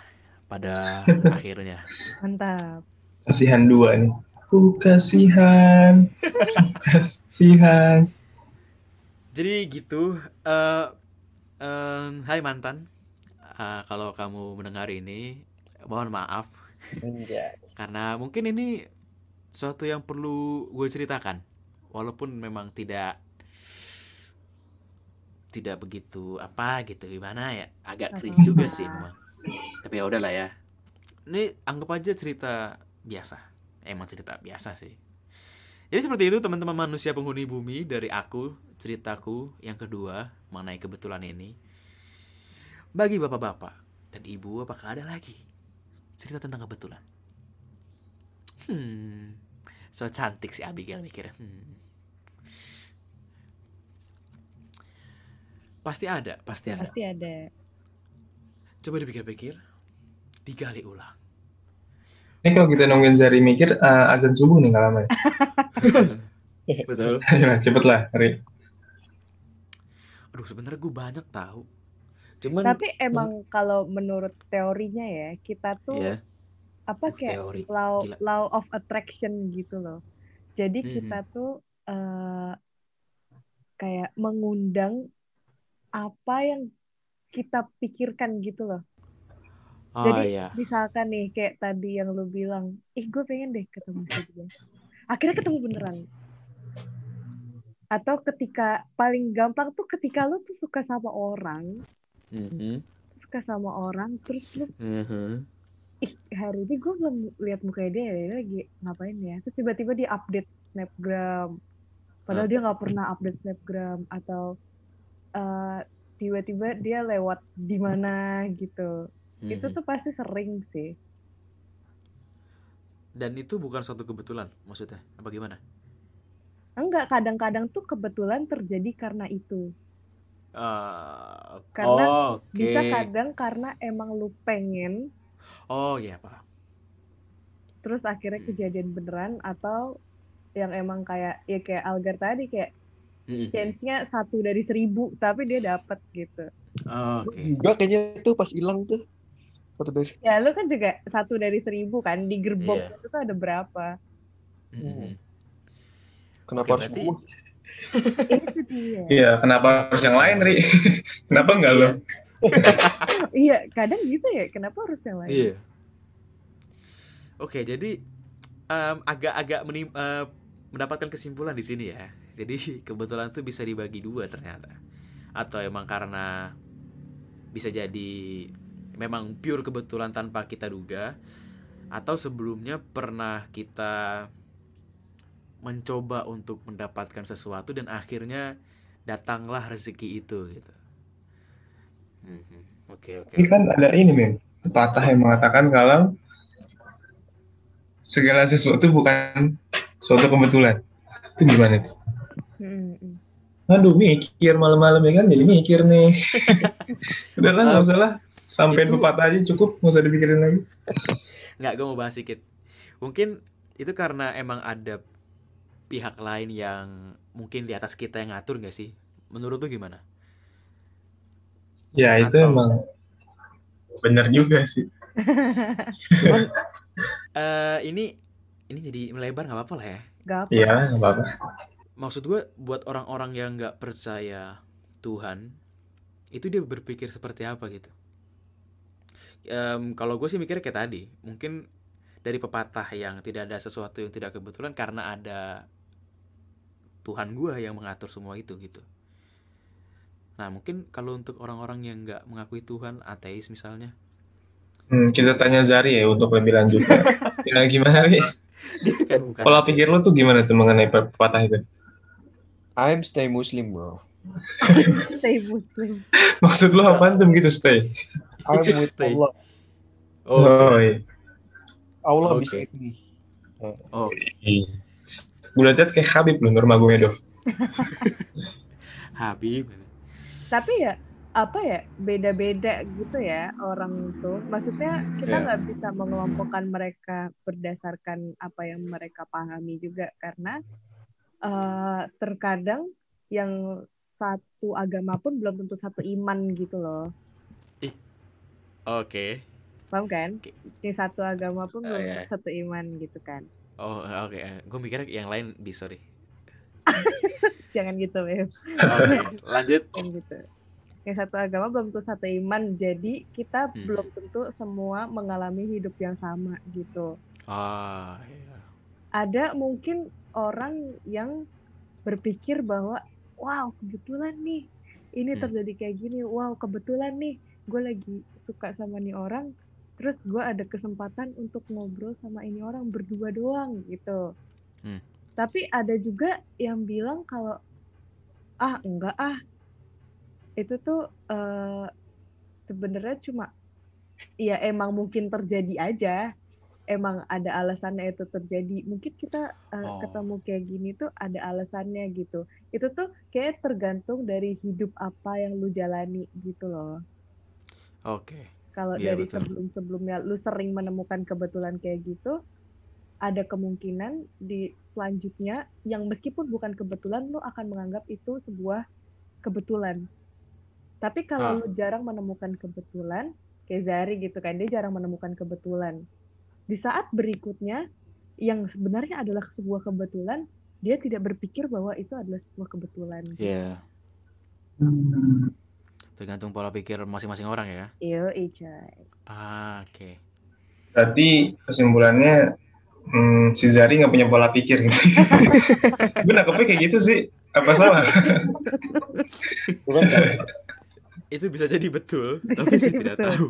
pada akhirnya Mantap. Kasihan dua nih. Ku kasihan. Ku kasihan. Jadi gitu. eh em, hai mantan. Eh, kalau kamu mendengar ini, mohon maaf karena mungkin ini suatu yang perlu gue ceritakan, walaupun memang tidak tidak begitu apa gitu gimana ya agak Gak cringe juga sih memang tapi ya udahlah ya. Ini anggap aja cerita biasa. Emang cerita biasa sih. Jadi seperti itu teman-teman manusia penghuni bumi dari aku ceritaku yang kedua mengenai kebetulan ini. Bagi bapak-bapak dan ibu apakah ada lagi cerita tentang kebetulan? Hmm so cantik si Abigail mikirnya. Hmm. Pasti ada pasti ada Pasti ada. coba dipikir-pikir digali ulang Ini kalau kita nungguin Zari mikir, eh, azan subuh nih nggak lama ya. betul Ayo, cepet lah, Ri. aduh sebenarnya gue banyak tahu cuman Tapi emang kalau menurut teorinya ya, kita tuh ya apa uh, kayak teori law Gila. law of attraction gitu loh. Jadi Mhm. kita tuh eh, kayak mengundang apa yang kita pikirkan gitu loh. oh Jadi- iya Misalkan nih kayak tadi yang lu bilang, ih gue pengen deh ketemu si dia. Akhirnya ketemu beneran. Atau ketika paling gampang tuh ketika lu tuh suka sama orang, Mhm. suka sama orang, terus lu Mhm. ih hari ini gue belum lihat mukanya dia dia lagi ngapain ya terus tiba-tiba dia update snapgram padahal dia nggak pernah update snapgram atau eh, tiba-tiba dia lewat di mana gitu. Itu Mhm. tuh pasti sering sih. Dan itu bukan suatu kebetulan maksudnya? Apa gimana? Enggak kadang-kadang tuh kebetulan terjadi karena itu. Eh, Karena oh, oke. bisa kadang karena emang lu pengen. Oh iya pak terus akhirnya Hmm. kejadian beneran atau yang emang kayak ya kayak Algar tadi kayak Mhm. chance-nya satu dari seribu tapi dia dapat gitu Oh, oke Juga kayaknya tuh pas hilang tuh. Satu dari Ya lu kan juga satu dari seribu kan di gerbong Iya. itu tuh ada berapa? Mhm. kenapa Oke, harus berarti- gua? itu dia. Iya, kenapa harus yang lain, Ri? kenapa enggak lo? iya kadang gitu ya. Kenapa harus yang lain? Iya. Oke, jadi em, agak-agak menim- eh, mendapatkan kesimpulan di sini ya. Jadi kebetulan tuh bisa dibagi dua ternyata. Atau emang karena bisa jadi memang pure kebetulan tanpa kita duga atau sebelumnya pernah kita mencoba untuk mendapatkan sesuatu dan akhirnya datanglah rezeki itu gitu. Mhm. Oke, oke. Ini kan ada ini, men. Pepatah yang mengatakan kalau segala sesuatu bukan suatu kebetulan. Itu gimana itu? Mm, mm. Aduh, mikir malam-malam ya kan, jadi mikir nih. Udah lah, nggak usah lah. Sampai Itu- pepatah aja cukup, nggak usah dipikirin lagi. nggak gue mau bahas sedikit mungkin itu karena emang ada pihak lain yang mungkin di atas kita yang ngatur nggak sih menurut lu gimana Ya, itu Atau- emang bener juga sih. cuman eh ini ini jadi melebar nggak apa-apa lah ya Gak apa. Iya, nggak apa-apa. Maksud gue buat orang-orang yang nggak percaya Tuhan itu dia berpikir seperti apa gitu Em, kalau gue sih mikirnya kayak tadi mungkin dari pepatah yang tidak ada sesuatu yang tidak kebetulan karena ada Tuhan gue yang mengatur semua itu gitu nah mungkin kalau untuk orang-orang yang nggak mengakui Tuhan ateis misalnya Hmm, kita tanya Zari ya untuk lebih lanjut. ya, gimana nih? dia kan bukan Pola pikir lu tuh gimana tuh mengenai pepatah itu? I'm stay Muslim bro. Stay Muslim. Maksud lu apaan tuh gitu stay? I'm with Stay. Allah. oh, Oh, iya. Allah Oke. bisa ini. oh Gue liat kayak Habib lu Nurmagomedov. Habib Tapi ya apa ya beda-beda gitu ya orang tuh. Maksudnya kita Iya. nggak bisa mengelompokkan mereka berdasarkan apa yang mereka pahami juga karena eh, terkadang yang satu agama pun belum tentu satu iman gitu loh. oke Paham kan? Oke. Yang satu agama pun Oh, belum iya. satu iman gitu kan. oh oke gue mikirnya yang lain bisa sorry Jangan gitu, Beb. oke lanjut Jangan gitu. Yang satu agama belum tentu satu iman. Jadi kita Hmm. belum tentu semua mengalami hidup yang sama gitu. ah iya. Ada mungkin orang yang berpikir bahwa wow, kebetulan nih ini Hmm. terjadi kayak gini. Wow, kebetulan nih gue lagi suka sama nih orang. Terus gue ada kesempatan untuk ngobrol sama ini orang berdua doang gitu. Hmm. Tapi ada juga yang bilang kalau ah enggak ah itu tuh eh, sebenarnya cuma ya emang mungkin terjadi aja emang ada alasannya itu terjadi mungkin kita eh, Oh. ketemu kayak gini tuh ada alasannya gitu itu tuh kayak tergantung dari hidup apa yang lu jalani gitu loh oke kalau Iya, dari betul. sebelum-sebelumnya lu sering menemukan kebetulan kayak gitu ada kemungkinan di selanjutnya yang meskipun bukan kebetulan lu akan menganggap itu sebuah kebetulan tapi Ah. kalau lu jarang menemukan kebetulan kayak Zari gitu kan dia jarang menemukan kebetulan di saat berikutnya yang sebenarnya adalah sebuah kebetulan dia tidak berpikir bahwa itu adalah sebuah kebetulan Iya, tergantung pola pikir masing-masing orang ya. Iyo, coy. Ah, oke. Berarti kesimpulannya hmm, si Zari nggak punya pola pikir gitu. Gue nangkepnya kayak gitu sih. Apa salah? Bukan? Itu bisa jadi betul, tapi saya tidak Betul. tahu.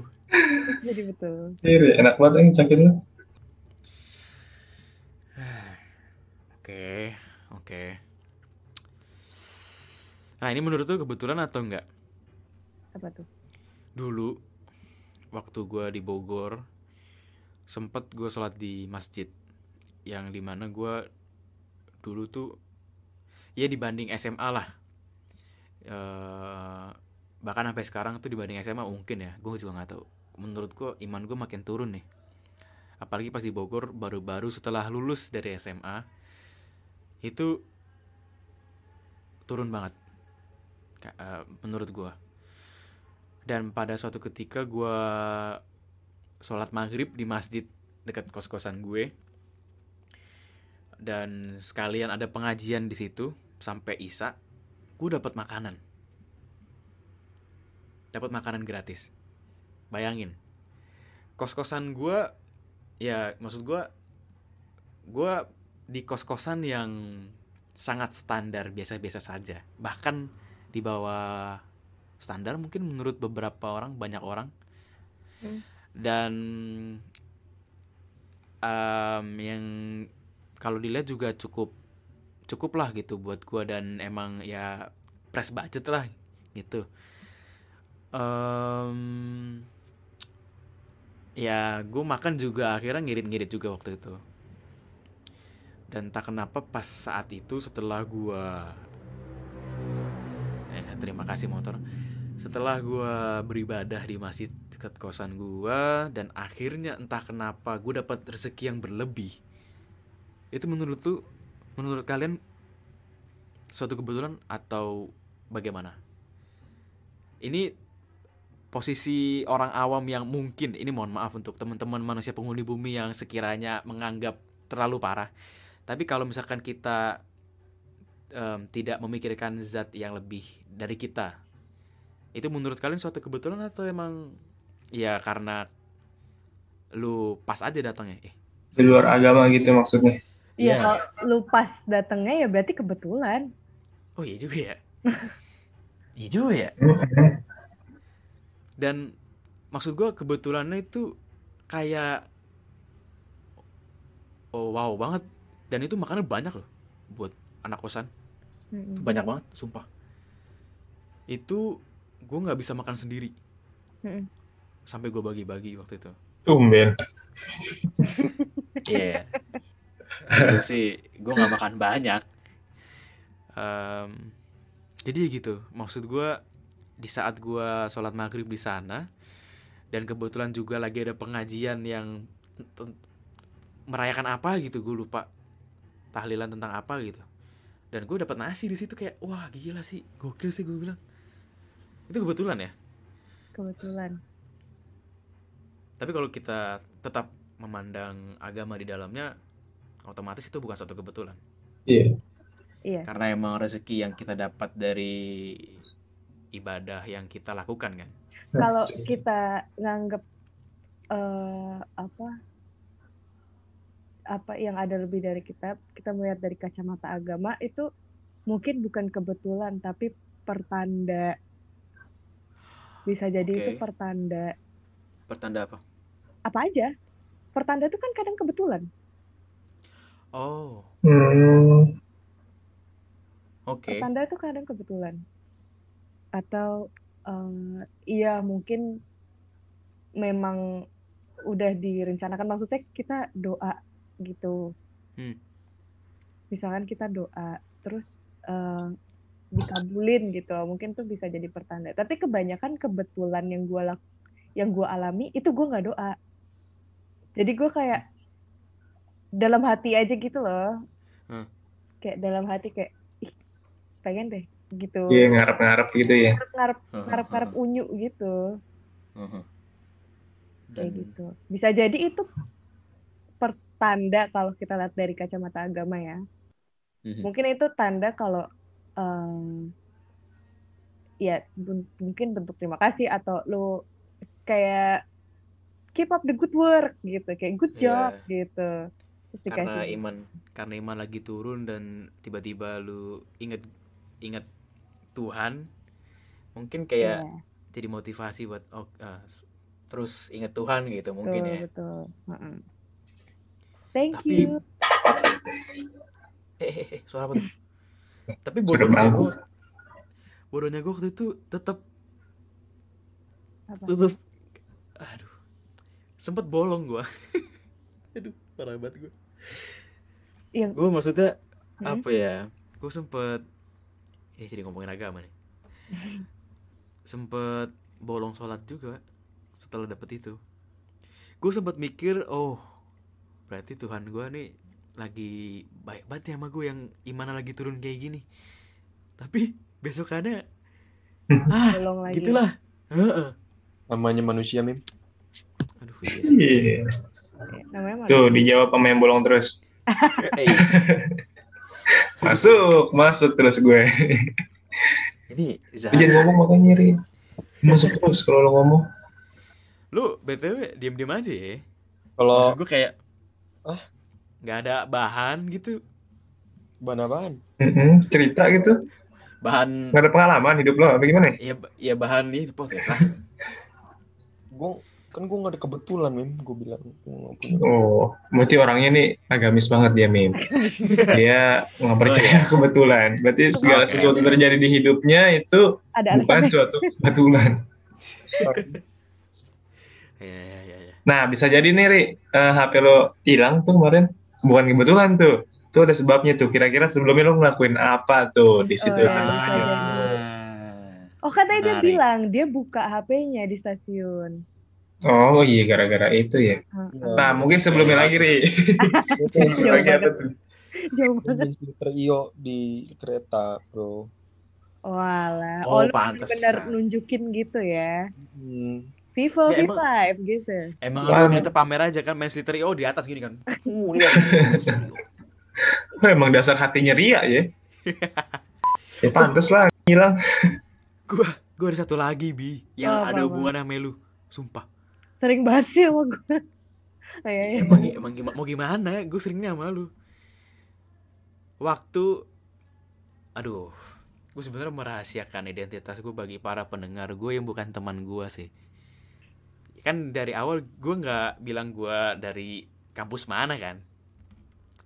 jadi betul Iya, enak banget yang cakin lu. Oke, oke. Nah, ini menurut tuh kebetulan atau enggak? apa tuh Dulu waktu gua di Bogor sempet gue sholat di masjid yang di mana gua dulu tuh ya dibanding SMA lah eh bahkan sampai sekarang tuh dibanding SMA mungkin ya gue juga nggak tahu menurut gua iman gue makin turun nih apalagi pas di Bogor baru-baru setelah lulus dari SMA itu turun banget eh, menurut gua. Dan pada suatu ketika gua sholat maghrib di masjid dekat kos-kosan gue dan sekalian ada pengajian di situ sampai isa gue dapat makanan. Dapat makanan gratis. Bayangin kos-kosan gue ya maksud gue gue di kos-kosan yang sangat standar biasa-biasa saja. Bahkan di bawah standar mungkin menurut beberapa orang banyak orang. Hmm. dan em, yang kalau dilihat juga cukup cukup lah gitu buat gua dan emang ya press budget lah gitu. Em, ya gue makan juga akhirnya ngirit-ngirit juga waktu itu dan tak kenapa pas saat itu setelah gua eh, terima kasih motor. Setelah gua beribadah di masjid dekat kosan gua dan akhirnya entah kenapa gue dapat rezeki yang berlebih. Itu menurut tuh menurut kalian suatu kebetulan atau bagaimana? Ini posisi orang awam yang mungkin ini mohon maaf untuk teman-teman manusia penghuni bumi yang sekiranya menganggap terlalu parah tapi kalau misalkan kita em, tidak memikirkan zat yang lebih dari kita. Itu menurut kalian suatu kebetulan atau emang ya karena lu pas aja datangnya? Eh, Di luar agama gitu maksudnya. Iya, Iya. kalau lu pas datangnya ya berarti kebetulan. Oh iya juga ya. Iya juga ya. Dan maksud gua kebetulannya itu kayak oh wow banget dan itu makannya banyak loh buat anak kosan. Itu banyak banget, sumpah. Itu gue nggak bisa makan sendiri. Mm-mm. Sampai gue bagi-bagi waktu itu. Tumben. Iya. Dulu sih gue nggak makan banyak. Em, jadi gitu. Maksud gue di saat gue sholat maghrib di sana dan kebetulan juga lagi ada pengajian yang merayakan apa gitu gue lupa tahlilan tentang apa gitu dan gue dapat nasi di situ kayak wah gila sih gokil sih gue bilang itu kebetulan ya Kebetulan. Tapi kalau kita tetap memandang agama di dalamnya, otomatis itu bukan suatu kebetulan. Iya. Iya. Karena emang rezeki yang kita dapat dari ibadah yang kita lakukan kan. Kalau kita nganggep eh apa apa yang ada lebih dari kita, kita melihat dari kacamata agama itu mungkin bukan kebetulan tapi pertanda. Bisa jadi itu Oke. pertanda. Pertanda apa? Apa aja? Pertanda itu kan kadang kebetulan. Oh, Hmm. oke. Pertanda itu kadang kebetulan. Atau eh, iya mungkin memang udah direncanakan maksudnya kita doa gitu. Hmm. Misalkan kita doa terus eh, dikabulin gitu. Mungkin tuh bisa jadi pertanda. Tapi kebanyakan kebetulan yang gua lak yang gua alami itu gua nggak doa. Jadi gua kayak dalam hati aja gitu loh. Hmm. Kayak dalam hati kayak ih pengen deh gitu. Iya ngarep-ngarep gitu ya. ngarep ngarep ngarep unyu gitu Heeh. kayak Dan gitu bisa jadi itu pertanda kalau kita lihat dari kacamata agama ya Mhm. mungkin itu tanda kalau em, ya mungkin bentuk terima kasih atau lu kayak keep up the good work gitu kayak good Iya. job gitu terus karena dikasih iman karena iman lagi turun dan tiba-tiba lu inget inget Tuhan, mungkin kayak Iya, jadi motivasi buat oh s- terus inget Tuhan gitu mungkin betul ya. betul Heeh. Thank Tapi- you Eh, eh, eh, suara apa tuh? Tapi bodohnya gue, bodohnya gue waktu itu tetap apa tetap, aduh, sempet bolong gue. aduh, parah banget gue. yang Gue maksudnya Hmm? apa ya? Gue sempet, ini jadi ngomongin agama nih. Sempet bolong sholat juga setelah dapet itu. Gue sempet mikir, oh, berarti Tuhan gue nih lagi baik banget ya sama gue yang imannya lagi turun kayak gini. Tapi besokannya, ah, bolong lagi gitulah. Heeh. Namanya manusia, Mim. Aduh, iya sih. Iya. namanya? Tuh dijawab sama yang bolong terus. Eh, Masuk, masuk terus gue. ini Jangan ngomong makanya nyeri. Masuk terus kalau lo ngomong. lu btw diem-diem aja ya. Kalau gue kayak, Ah? nggak ada bahan gitu. bahan apaan? Mm-mm, cerita gitu. Bahan Gak ada pengalaman hidup lo, apa gimana? ya ya bahan nih podcast lah Gue kan gue gak ada kebetulan, Mim. Gue bilang nggak punya. Oh, berarti orangnya nih agamis banget dia, Mim. Dia nggak percaya kebetulan. Berarti segala sesuatu terjadi di hidupnya itu ada bukan suatu kebetulan. ya ya ya, ya. Nah, bisa jadi nih, Ri, eh, HP lo hilang tuh kemarin. Bukan kebetulan tuh. Tuh ada sebabnya tuh. Kira-kira sebelumnya lo ngelakuin apa tuh di situ? Oh, ya. oh katanya dia bilang dia buka HP-nya di stasiun Oh iya, gara-gara itu ya. Heeh. Nah, mungkin sebelumnya lagi, Ri. Apa tuh? jauh banget di kereta, bro. Walah, Oh, oh, lu pantesan. bener nunjukin gitu ya. Hmm. Vivo Ya, V5 gitu. emang lu niatnya pamer aja kan main Slither oh di atas gini kan uh lihat Oh, emang dasar hatinya ria ya. Ya pantes lah hilang. Gua gua ada satu lagi bi yang Oh, ada hubungan sama lu. Sumpah. Sering banget sih sama. Oh, iya, iya. Emang, emang gimana, mau gimana? Gue seringnya sama lu. Waktu aduh, gue sebenarnya merahasiakan identitas gue bagi para pendengar gue yang bukan teman gue sih. Kan dari awal gue nggak bilang gue dari kampus mana kan.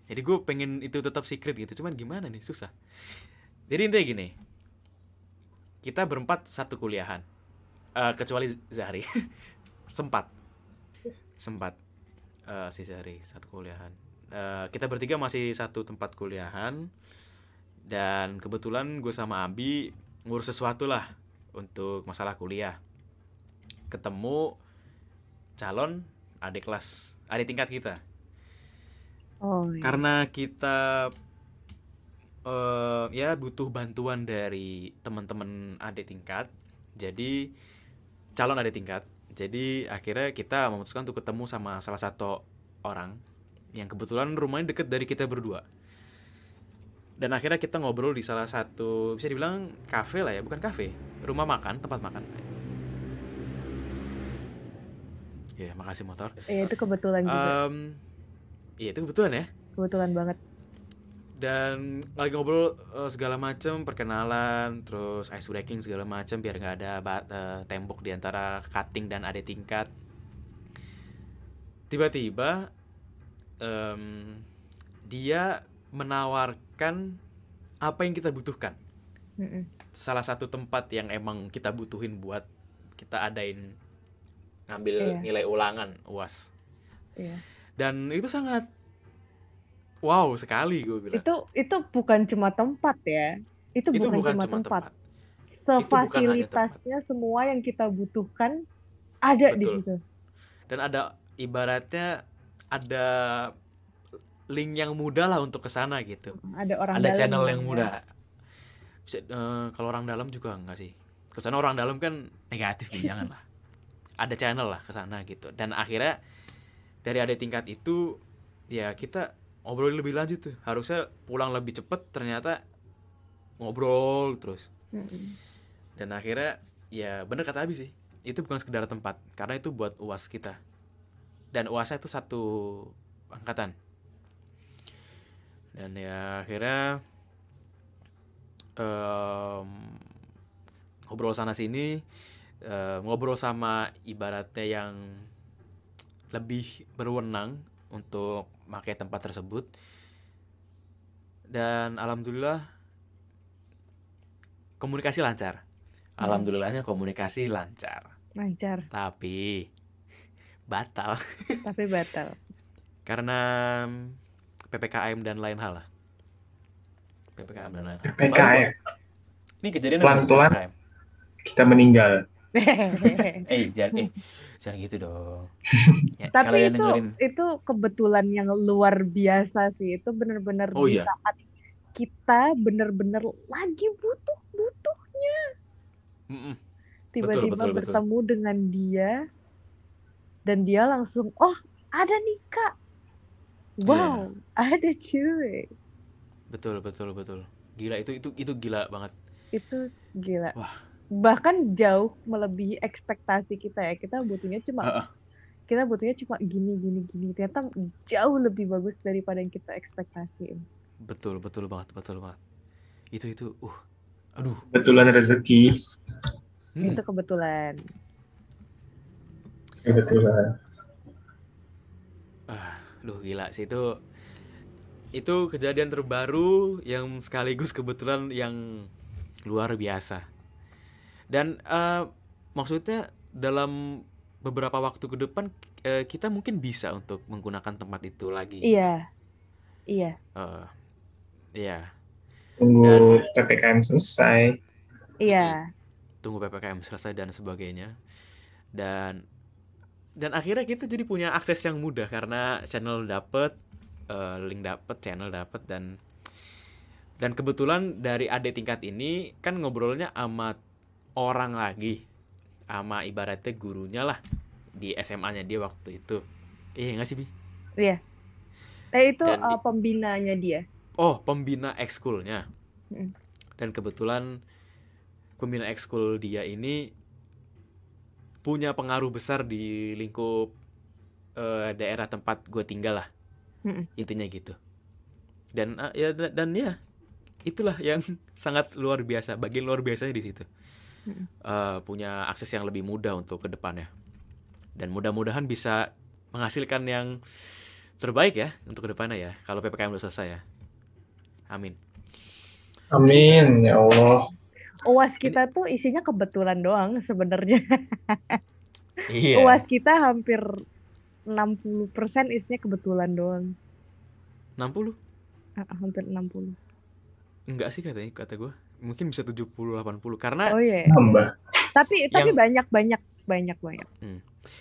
Jadi gue pengen itu tetap secret gitu. Cuman gimana nih susah. Jadi intinya gini. Kita berempat satu kuliahan. Eh, kecuali Zahri. Sempat. Sempat eh, si Zahri satu kuliahan. Eh, kita bertiga masih satu tempat kuliahan dan kebetulan gue sama Abi ngurus sesuatu lah untuk masalah kuliah. Ketemu calon adik kelas, adik tingkat kita. Oh, iya. Karena kita eh, ya butuh bantuan dari teman-teman adik tingkat. Jadi calon adik tingkat. Jadi akhirnya kita memutuskan untuk ketemu sama salah satu orang yang kebetulan rumahnya deket dari kita berdua. Dan akhirnya kita ngobrol di salah satu bisa dibilang kafe lah ya, bukan kafe, rumah makan, tempat makan. Ya, makasih motor. Iya, itu kebetulan juga. Em, iya itu kebetulan ya. kebetulan banget. dan lagi ngobrol eh, segala macem perkenalan terus ice breaking segala macem biar nggak ada ba- eh, tembok di antara cutting dan ada tingkat tiba-tiba em, dia menawarkan apa yang kita butuhkan Mm-mm. salah satu tempat yang emang kita butuhin buat kita adain ngambil Iya. nilai ulangan uas Iya. dan itu sangat wow sekali gue bilang Itu itu bukan cuma tempat ya. Itu, itu bukan, bukan cuma cuma tempat. tempat Sefasilitasnya semua yang kita butuhkan ada di Betul. situ. dan ada ibaratnya ada link yang mudah lah untuk ke sana gitu. Ada orang ada dalam channel yang ya. mudah. Bisa, eh, kalau orang dalam juga enggak sih. Ke sana orang dalam kan negatif nih, jangan lah. Ada channel lah ke sana gitu. Dan akhirnya dari ada tingkat itu ya kita ngobrol lebih lanjut tuh. Harusnya pulang lebih cepet ternyata ngobrol terus. Dan akhirnya ya bener kata Abi sih. Itu bukan sekedar tempat karena itu buat UAS kita. Dan UASnya itu satu angkatan. Dan ya akhirnya em, ngobrol sana sini em, ngobrol sama ibaratnya yang lebih berwenang untuk pakai tempat tersebut. Dan alhamdulillah komunikasi lancar. Hmm. Alhamdulillahnya komunikasi lancar. Lancar, Tapi batal tapi batal. karena PPKM dan lain hal lah. PPKM dan lain hal. PPKM. Ini kejadian Pelan-pelan. PPKM. Kita meninggal. Eh, jangan eh jangan gitu dong. Ya, Tapi kalau yang itu dengerin itu kebetulan yang luar biasa sih. Itu bener-bener Oh, di iya. saat kita bener-bener lagi butuh butuhnya. Tiba-tiba betul, betul. bertemu dengan dia dan dia langsung, oh ada nih kak. Iya. Wow, ada cuy. betul betul betul. Gila itu itu itu gila banget. Itu gila. Wah. Bahkan jauh melebihi ekspektasi kita ya. Kita butuhnya cuma Heeh. kita butuhnya cuma gini gini gini. Ternyata jauh lebih bagus daripada yang kita ekspektasiin. Betul betul banget betul banget. Itu itu uh aduh. Betulan rezeki. Hmm. Itu kebetulan. Kebetulan. Ah, Duh gila sih itu itu kejadian terbaru yang sekaligus kebetulan yang luar biasa. Dan eh, maksudnya dalam beberapa waktu ke depan eh, kita mungkin bisa untuk menggunakan tempat itu lagi. Iya. Iya. Eh, Iya, Tunggu PPKM selesai. Iya. tunggu PPKM selesai dan sebagainya. Dan dan akhirnya kita jadi punya akses yang mudah karena channel dapet, eh, link dapet, channel dapet dan dan kebetulan dari adik tingkat ini kan ngobrolnya sama orang lagi, sama ibaratnya gurunya lah di SMA-nya dia waktu itu. Iya nggak sih bi? Iya. Eh itu Dan uh, pembinanya dia. Oh pembina ekskulnya. Mm. Dan kebetulan pembina ekskul dia ini punya pengaruh besar di lingkup eh, daerah tempat gue tinggal lah. Mm-mm. Intinya gitu. Dan ah, ya da- dan ya itulah yang sangat luar biasa. Bagian luar biasanya di situ. Eh, punya akses yang lebih mudah untuk ke depannya. Dan mudah-mudahan bisa menghasilkan yang terbaik ya untuk ke depannya ya. Kalau PPKM udah selesai ya. Amin. Amin ya Allah. UAS kita tuh isinya kebetulan doang sebenarnya. Iya. UAS kita hampir 60% isinya kebetulan doang. 60? Ah, ah, hampir 60. Enggak sih katanya kata gue. Mungkin bisa 70 80 karena Oh iya. Nambah. Tapi tapi Yang- banyak banyak banyak banyak.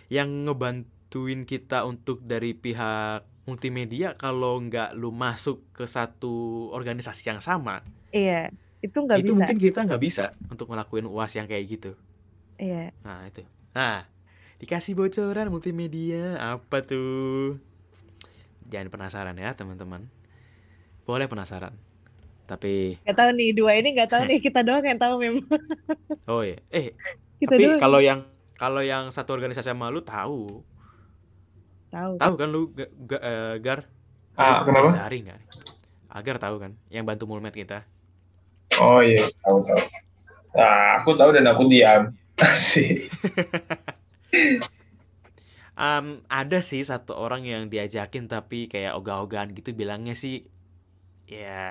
yang ngebantuin kita untuk dari pihak multimedia kalau nggak lu masuk ke satu organisasi yang sama Iya. Itu nggak itu bisa. mungkin kita nggak bisa untuk ngelakuin uas yang kayak gitu Iya. nah itu nah dikasih bocoran multimedia apa tuh jangan penasaran ya teman-teman boleh penasaran tapi Gak tahu nih dua ini nggak tahu nih kita doang yang tahu memang. oh ya eh Kita tapi kalau yang kalau yang satu organisasi sama lu tahu tahu. tahu kan lu Ga- Ga- eh, gar Ah, Eh, kenapa? Zari nggak agar tahu kan yang bantu mulmet kita Oh iya, tahu tahu. Nah, aku tahu dan aku diam. Asik. Am, ada sih satu orang yang diajakin tapi kayak ogah-ogahan gitu bilangnya sih ya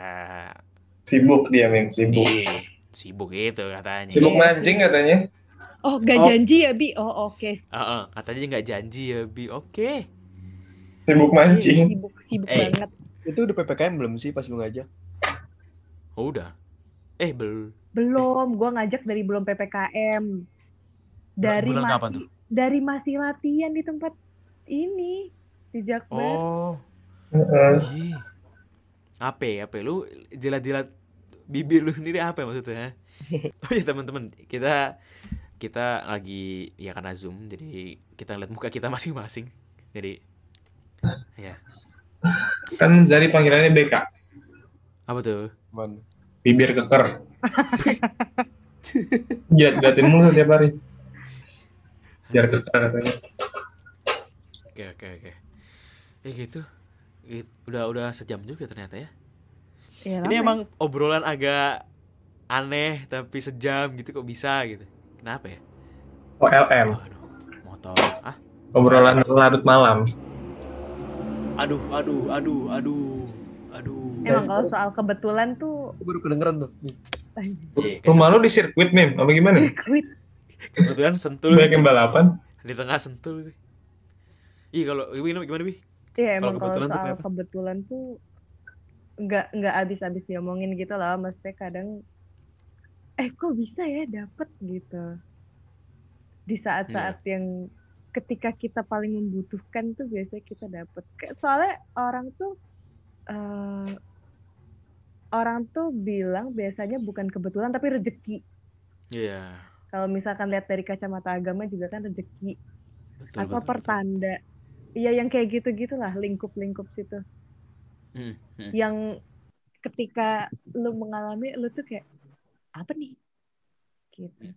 Sibuk dia, men. Sibuk. ih, sibuk gitu katanya. Sibuk Iya. mancing katanya. Oh, gak Oh. janji ya, Bi? Oh, oke. Heeh, katanya nggak janji ya bi. Oke. Sibuk mancing. Sibuk, sibuk Eh. banget. Itu udah PPKM belum sih pas lu ngajak? Oh, udah. Eh bel. Belum, gua ngajak dari belum PPKM. Dari Bulan masih kapan tuh? dari masih latihan di tempat ini di Jakbar. Oh. Heeh. Iya. Apa ya? Apa ya? lu jilat-jilat bibir lu sendiri apa ya maksudnya? oh iya teman-teman, kita kita lagi ya karena Zoom jadi kita lihat muka kita masing-masing. Jadi ya, Kan Zari panggilannya BK. apa tuh? Man. Bibir keker. Jilat jilatin mulu tiap hari. Biar keker katanya. Oke, oke, oke. Eh gitu. Udah udah sejam juga ternyata ya. Ya, Ini lama emang obrolan agak aneh tapi sejam gitu kok bisa gitu. Kenapa ya? OLM. Aduh, motor. Ah, Obrolan larut malam. aduh, aduh, aduh, aduh, aduh. Emang kalau soal kebetulan tuh Aku baru kedengeran tuh. Nih. Iya, Rumah lu di sirkuit, Mim? Apa gimana? quit. kebetulan sentul Banyak balapan? di tengah sentul. Ih, Iya kalau gimana gimana bi? Iya emang kalau kebetulan tuh soal kenapa? kebetulan tuh nggak nggak habis-habis diomongin gitu lah. Maksudnya kadang eh kok bisa ya dapet gitu di saat-saat Iya. yang ketika kita paling membutuhkan tuh biasanya kita dapet. Soalnya orang tuh eh, orang tuh bilang biasanya bukan kebetulan tapi rezeki. Iya. Kalau misalkan lihat dari kacamata agama juga kan rezeki Betul, atau betul, pertanda. Iya yang kayak gitu-gitulah lingkup-lingkup situ. betul. Hmm, hmm. yang ketika lu mengalami lu tuh kayak apa nih gitu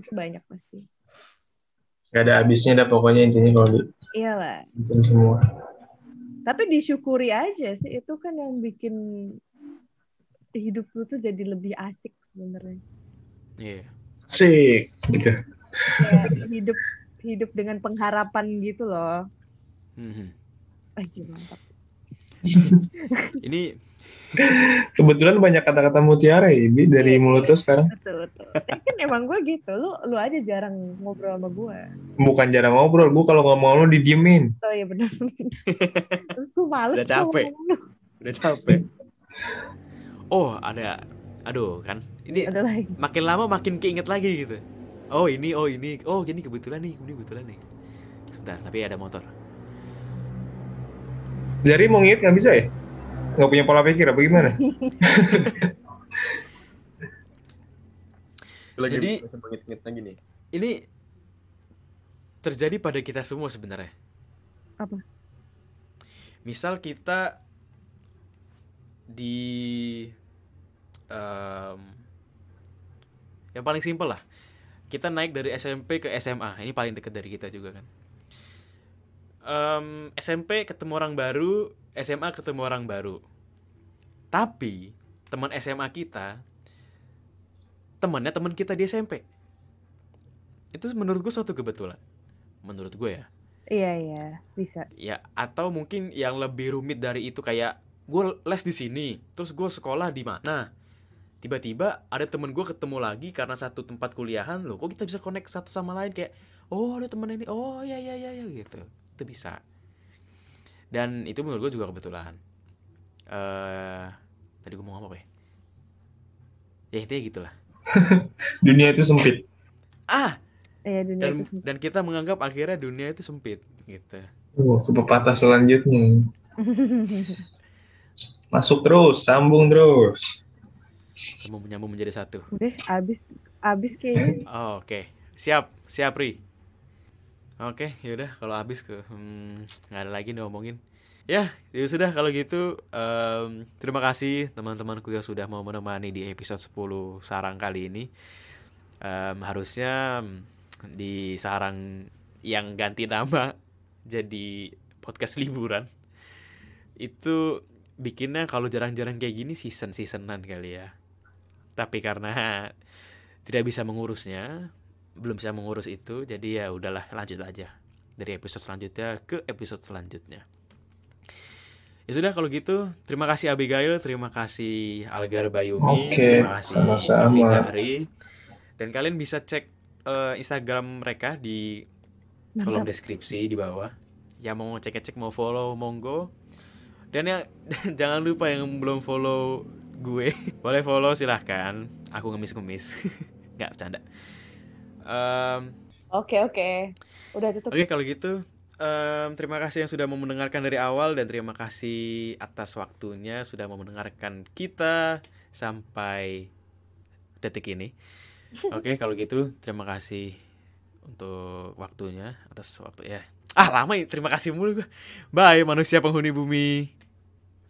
itu banyak pasti Gak ada habisnya dah pokoknya intinya kalau iyalah dihitung semua. tapi disyukuri aja sih itu kan yang bikin hidup lu tuh jadi lebih asik sebenarnya Iya. Sik, gitu. kayak hidup hidup dengan pengharapan gitu loh Hmm, hmm. Aduh, mantap Ini Kebetulan banyak kata-kata mutiara ya, Bi, dari mulut lo sekarang. betul betul Tapi kan emang gue gitu lu lu aja jarang ngobrol sama gue Bukan jarang ngobrol, gue kalau ngomong lo didiemin. oh iya benar terus gue males Udah capek. lu. udah capek. Oh, ada aduh kan. Ini ada lagi makin lama makin keinget lagi gitu. Oh, ini oh ini. Oh, gini kebetulan nih, ini kebetulan nih. Sebentar, tapi ada motor. Zari mau nginget nggak bisa ya? Nggak punya pola pikir apa gimana? Lagi Jadi- nih. Ini terjadi pada kita semua sebenarnya. Apa? Misal kita di em, yang paling simpel lah kita naik dari SMP ke SMA ini paling dekat dari kita juga kan. Em, SMP ketemu orang baru SMA ketemu orang baru. Tapi teman SMA kita temannya teman kita di SMP itu menurut gue suatu kebetulan. Menurut gue ya. Iya iya. Bisa. ya atau mungkin yang lebih rumit dari itu kayak gue les di sini terus gue sekolah di mana tiba-tiba ada temen gue ketemu lagi karena satu tempat kuliahan loh kok kita bisa connect satu sama lain? Kayak oh ada temen ini. Oh ya ya ya ya gitu. Itu bisa. Dan itu menurut gue juga kebetulan. Eh tadi gue mau ngomong apa ya? Ya intinya gitulah. Dunia itu sempit. ah! Iya dunia dan itu. dan kita menganggap akhirnya dunia itu sempit gitu. Oh, ke pepatah selanjutnya. Masuk terus, sambung terus. Kamu menyambung menjadi satu Udah abis abis kayaknya. Oh, Oke, siap, siap Ri. Oke, yaudah kalau habis ke hmm, nggak ada lagi ngomongin. Ya, ya sudah kalau gitu. em, terima kasih teman-temanku yang sudah mau menemani di episode 10 sarang kali ini. Em, harusnya mm, di sarang yang ganti nama jadi podcast liburan itu bikinnya kalau jarang-jarang kayak gini season seasonan kali ya. Tapi karena tidak bisa mengurusnya, belum bisa mengurus itu, jadi ya udahlah lanjut aja dari episode selanjutnya ke episode selanjutnya. Ya sudah kalau gitu, terima kasih Abigail, terima kasih Algar Bayumi, Oke, terima kasih sama-sama. Zahri. Dan kalian bisa cek eh, Instagram mereka di kolom deskripsi di bawah. Yang mau cek-cek mau follow monggo. Dan yang jangan lupa yang belum follow gue, boleh follow silahkan. Aku ngemis-ngemis. Nggak bercanda. Em, Oke oke. Udah tutup. Oke kalau gitu em, terima kasih yang sudah mau mendengarkan dari awal dan terima kasih atas waktunya sudah mau mendengarkan kita sampai detik ini. Oke kalau gitu terima kasih untuk waktunya atas waktu ya. Ah lama ya terima kasih mulu gue. Bye manusia penghuni bumi.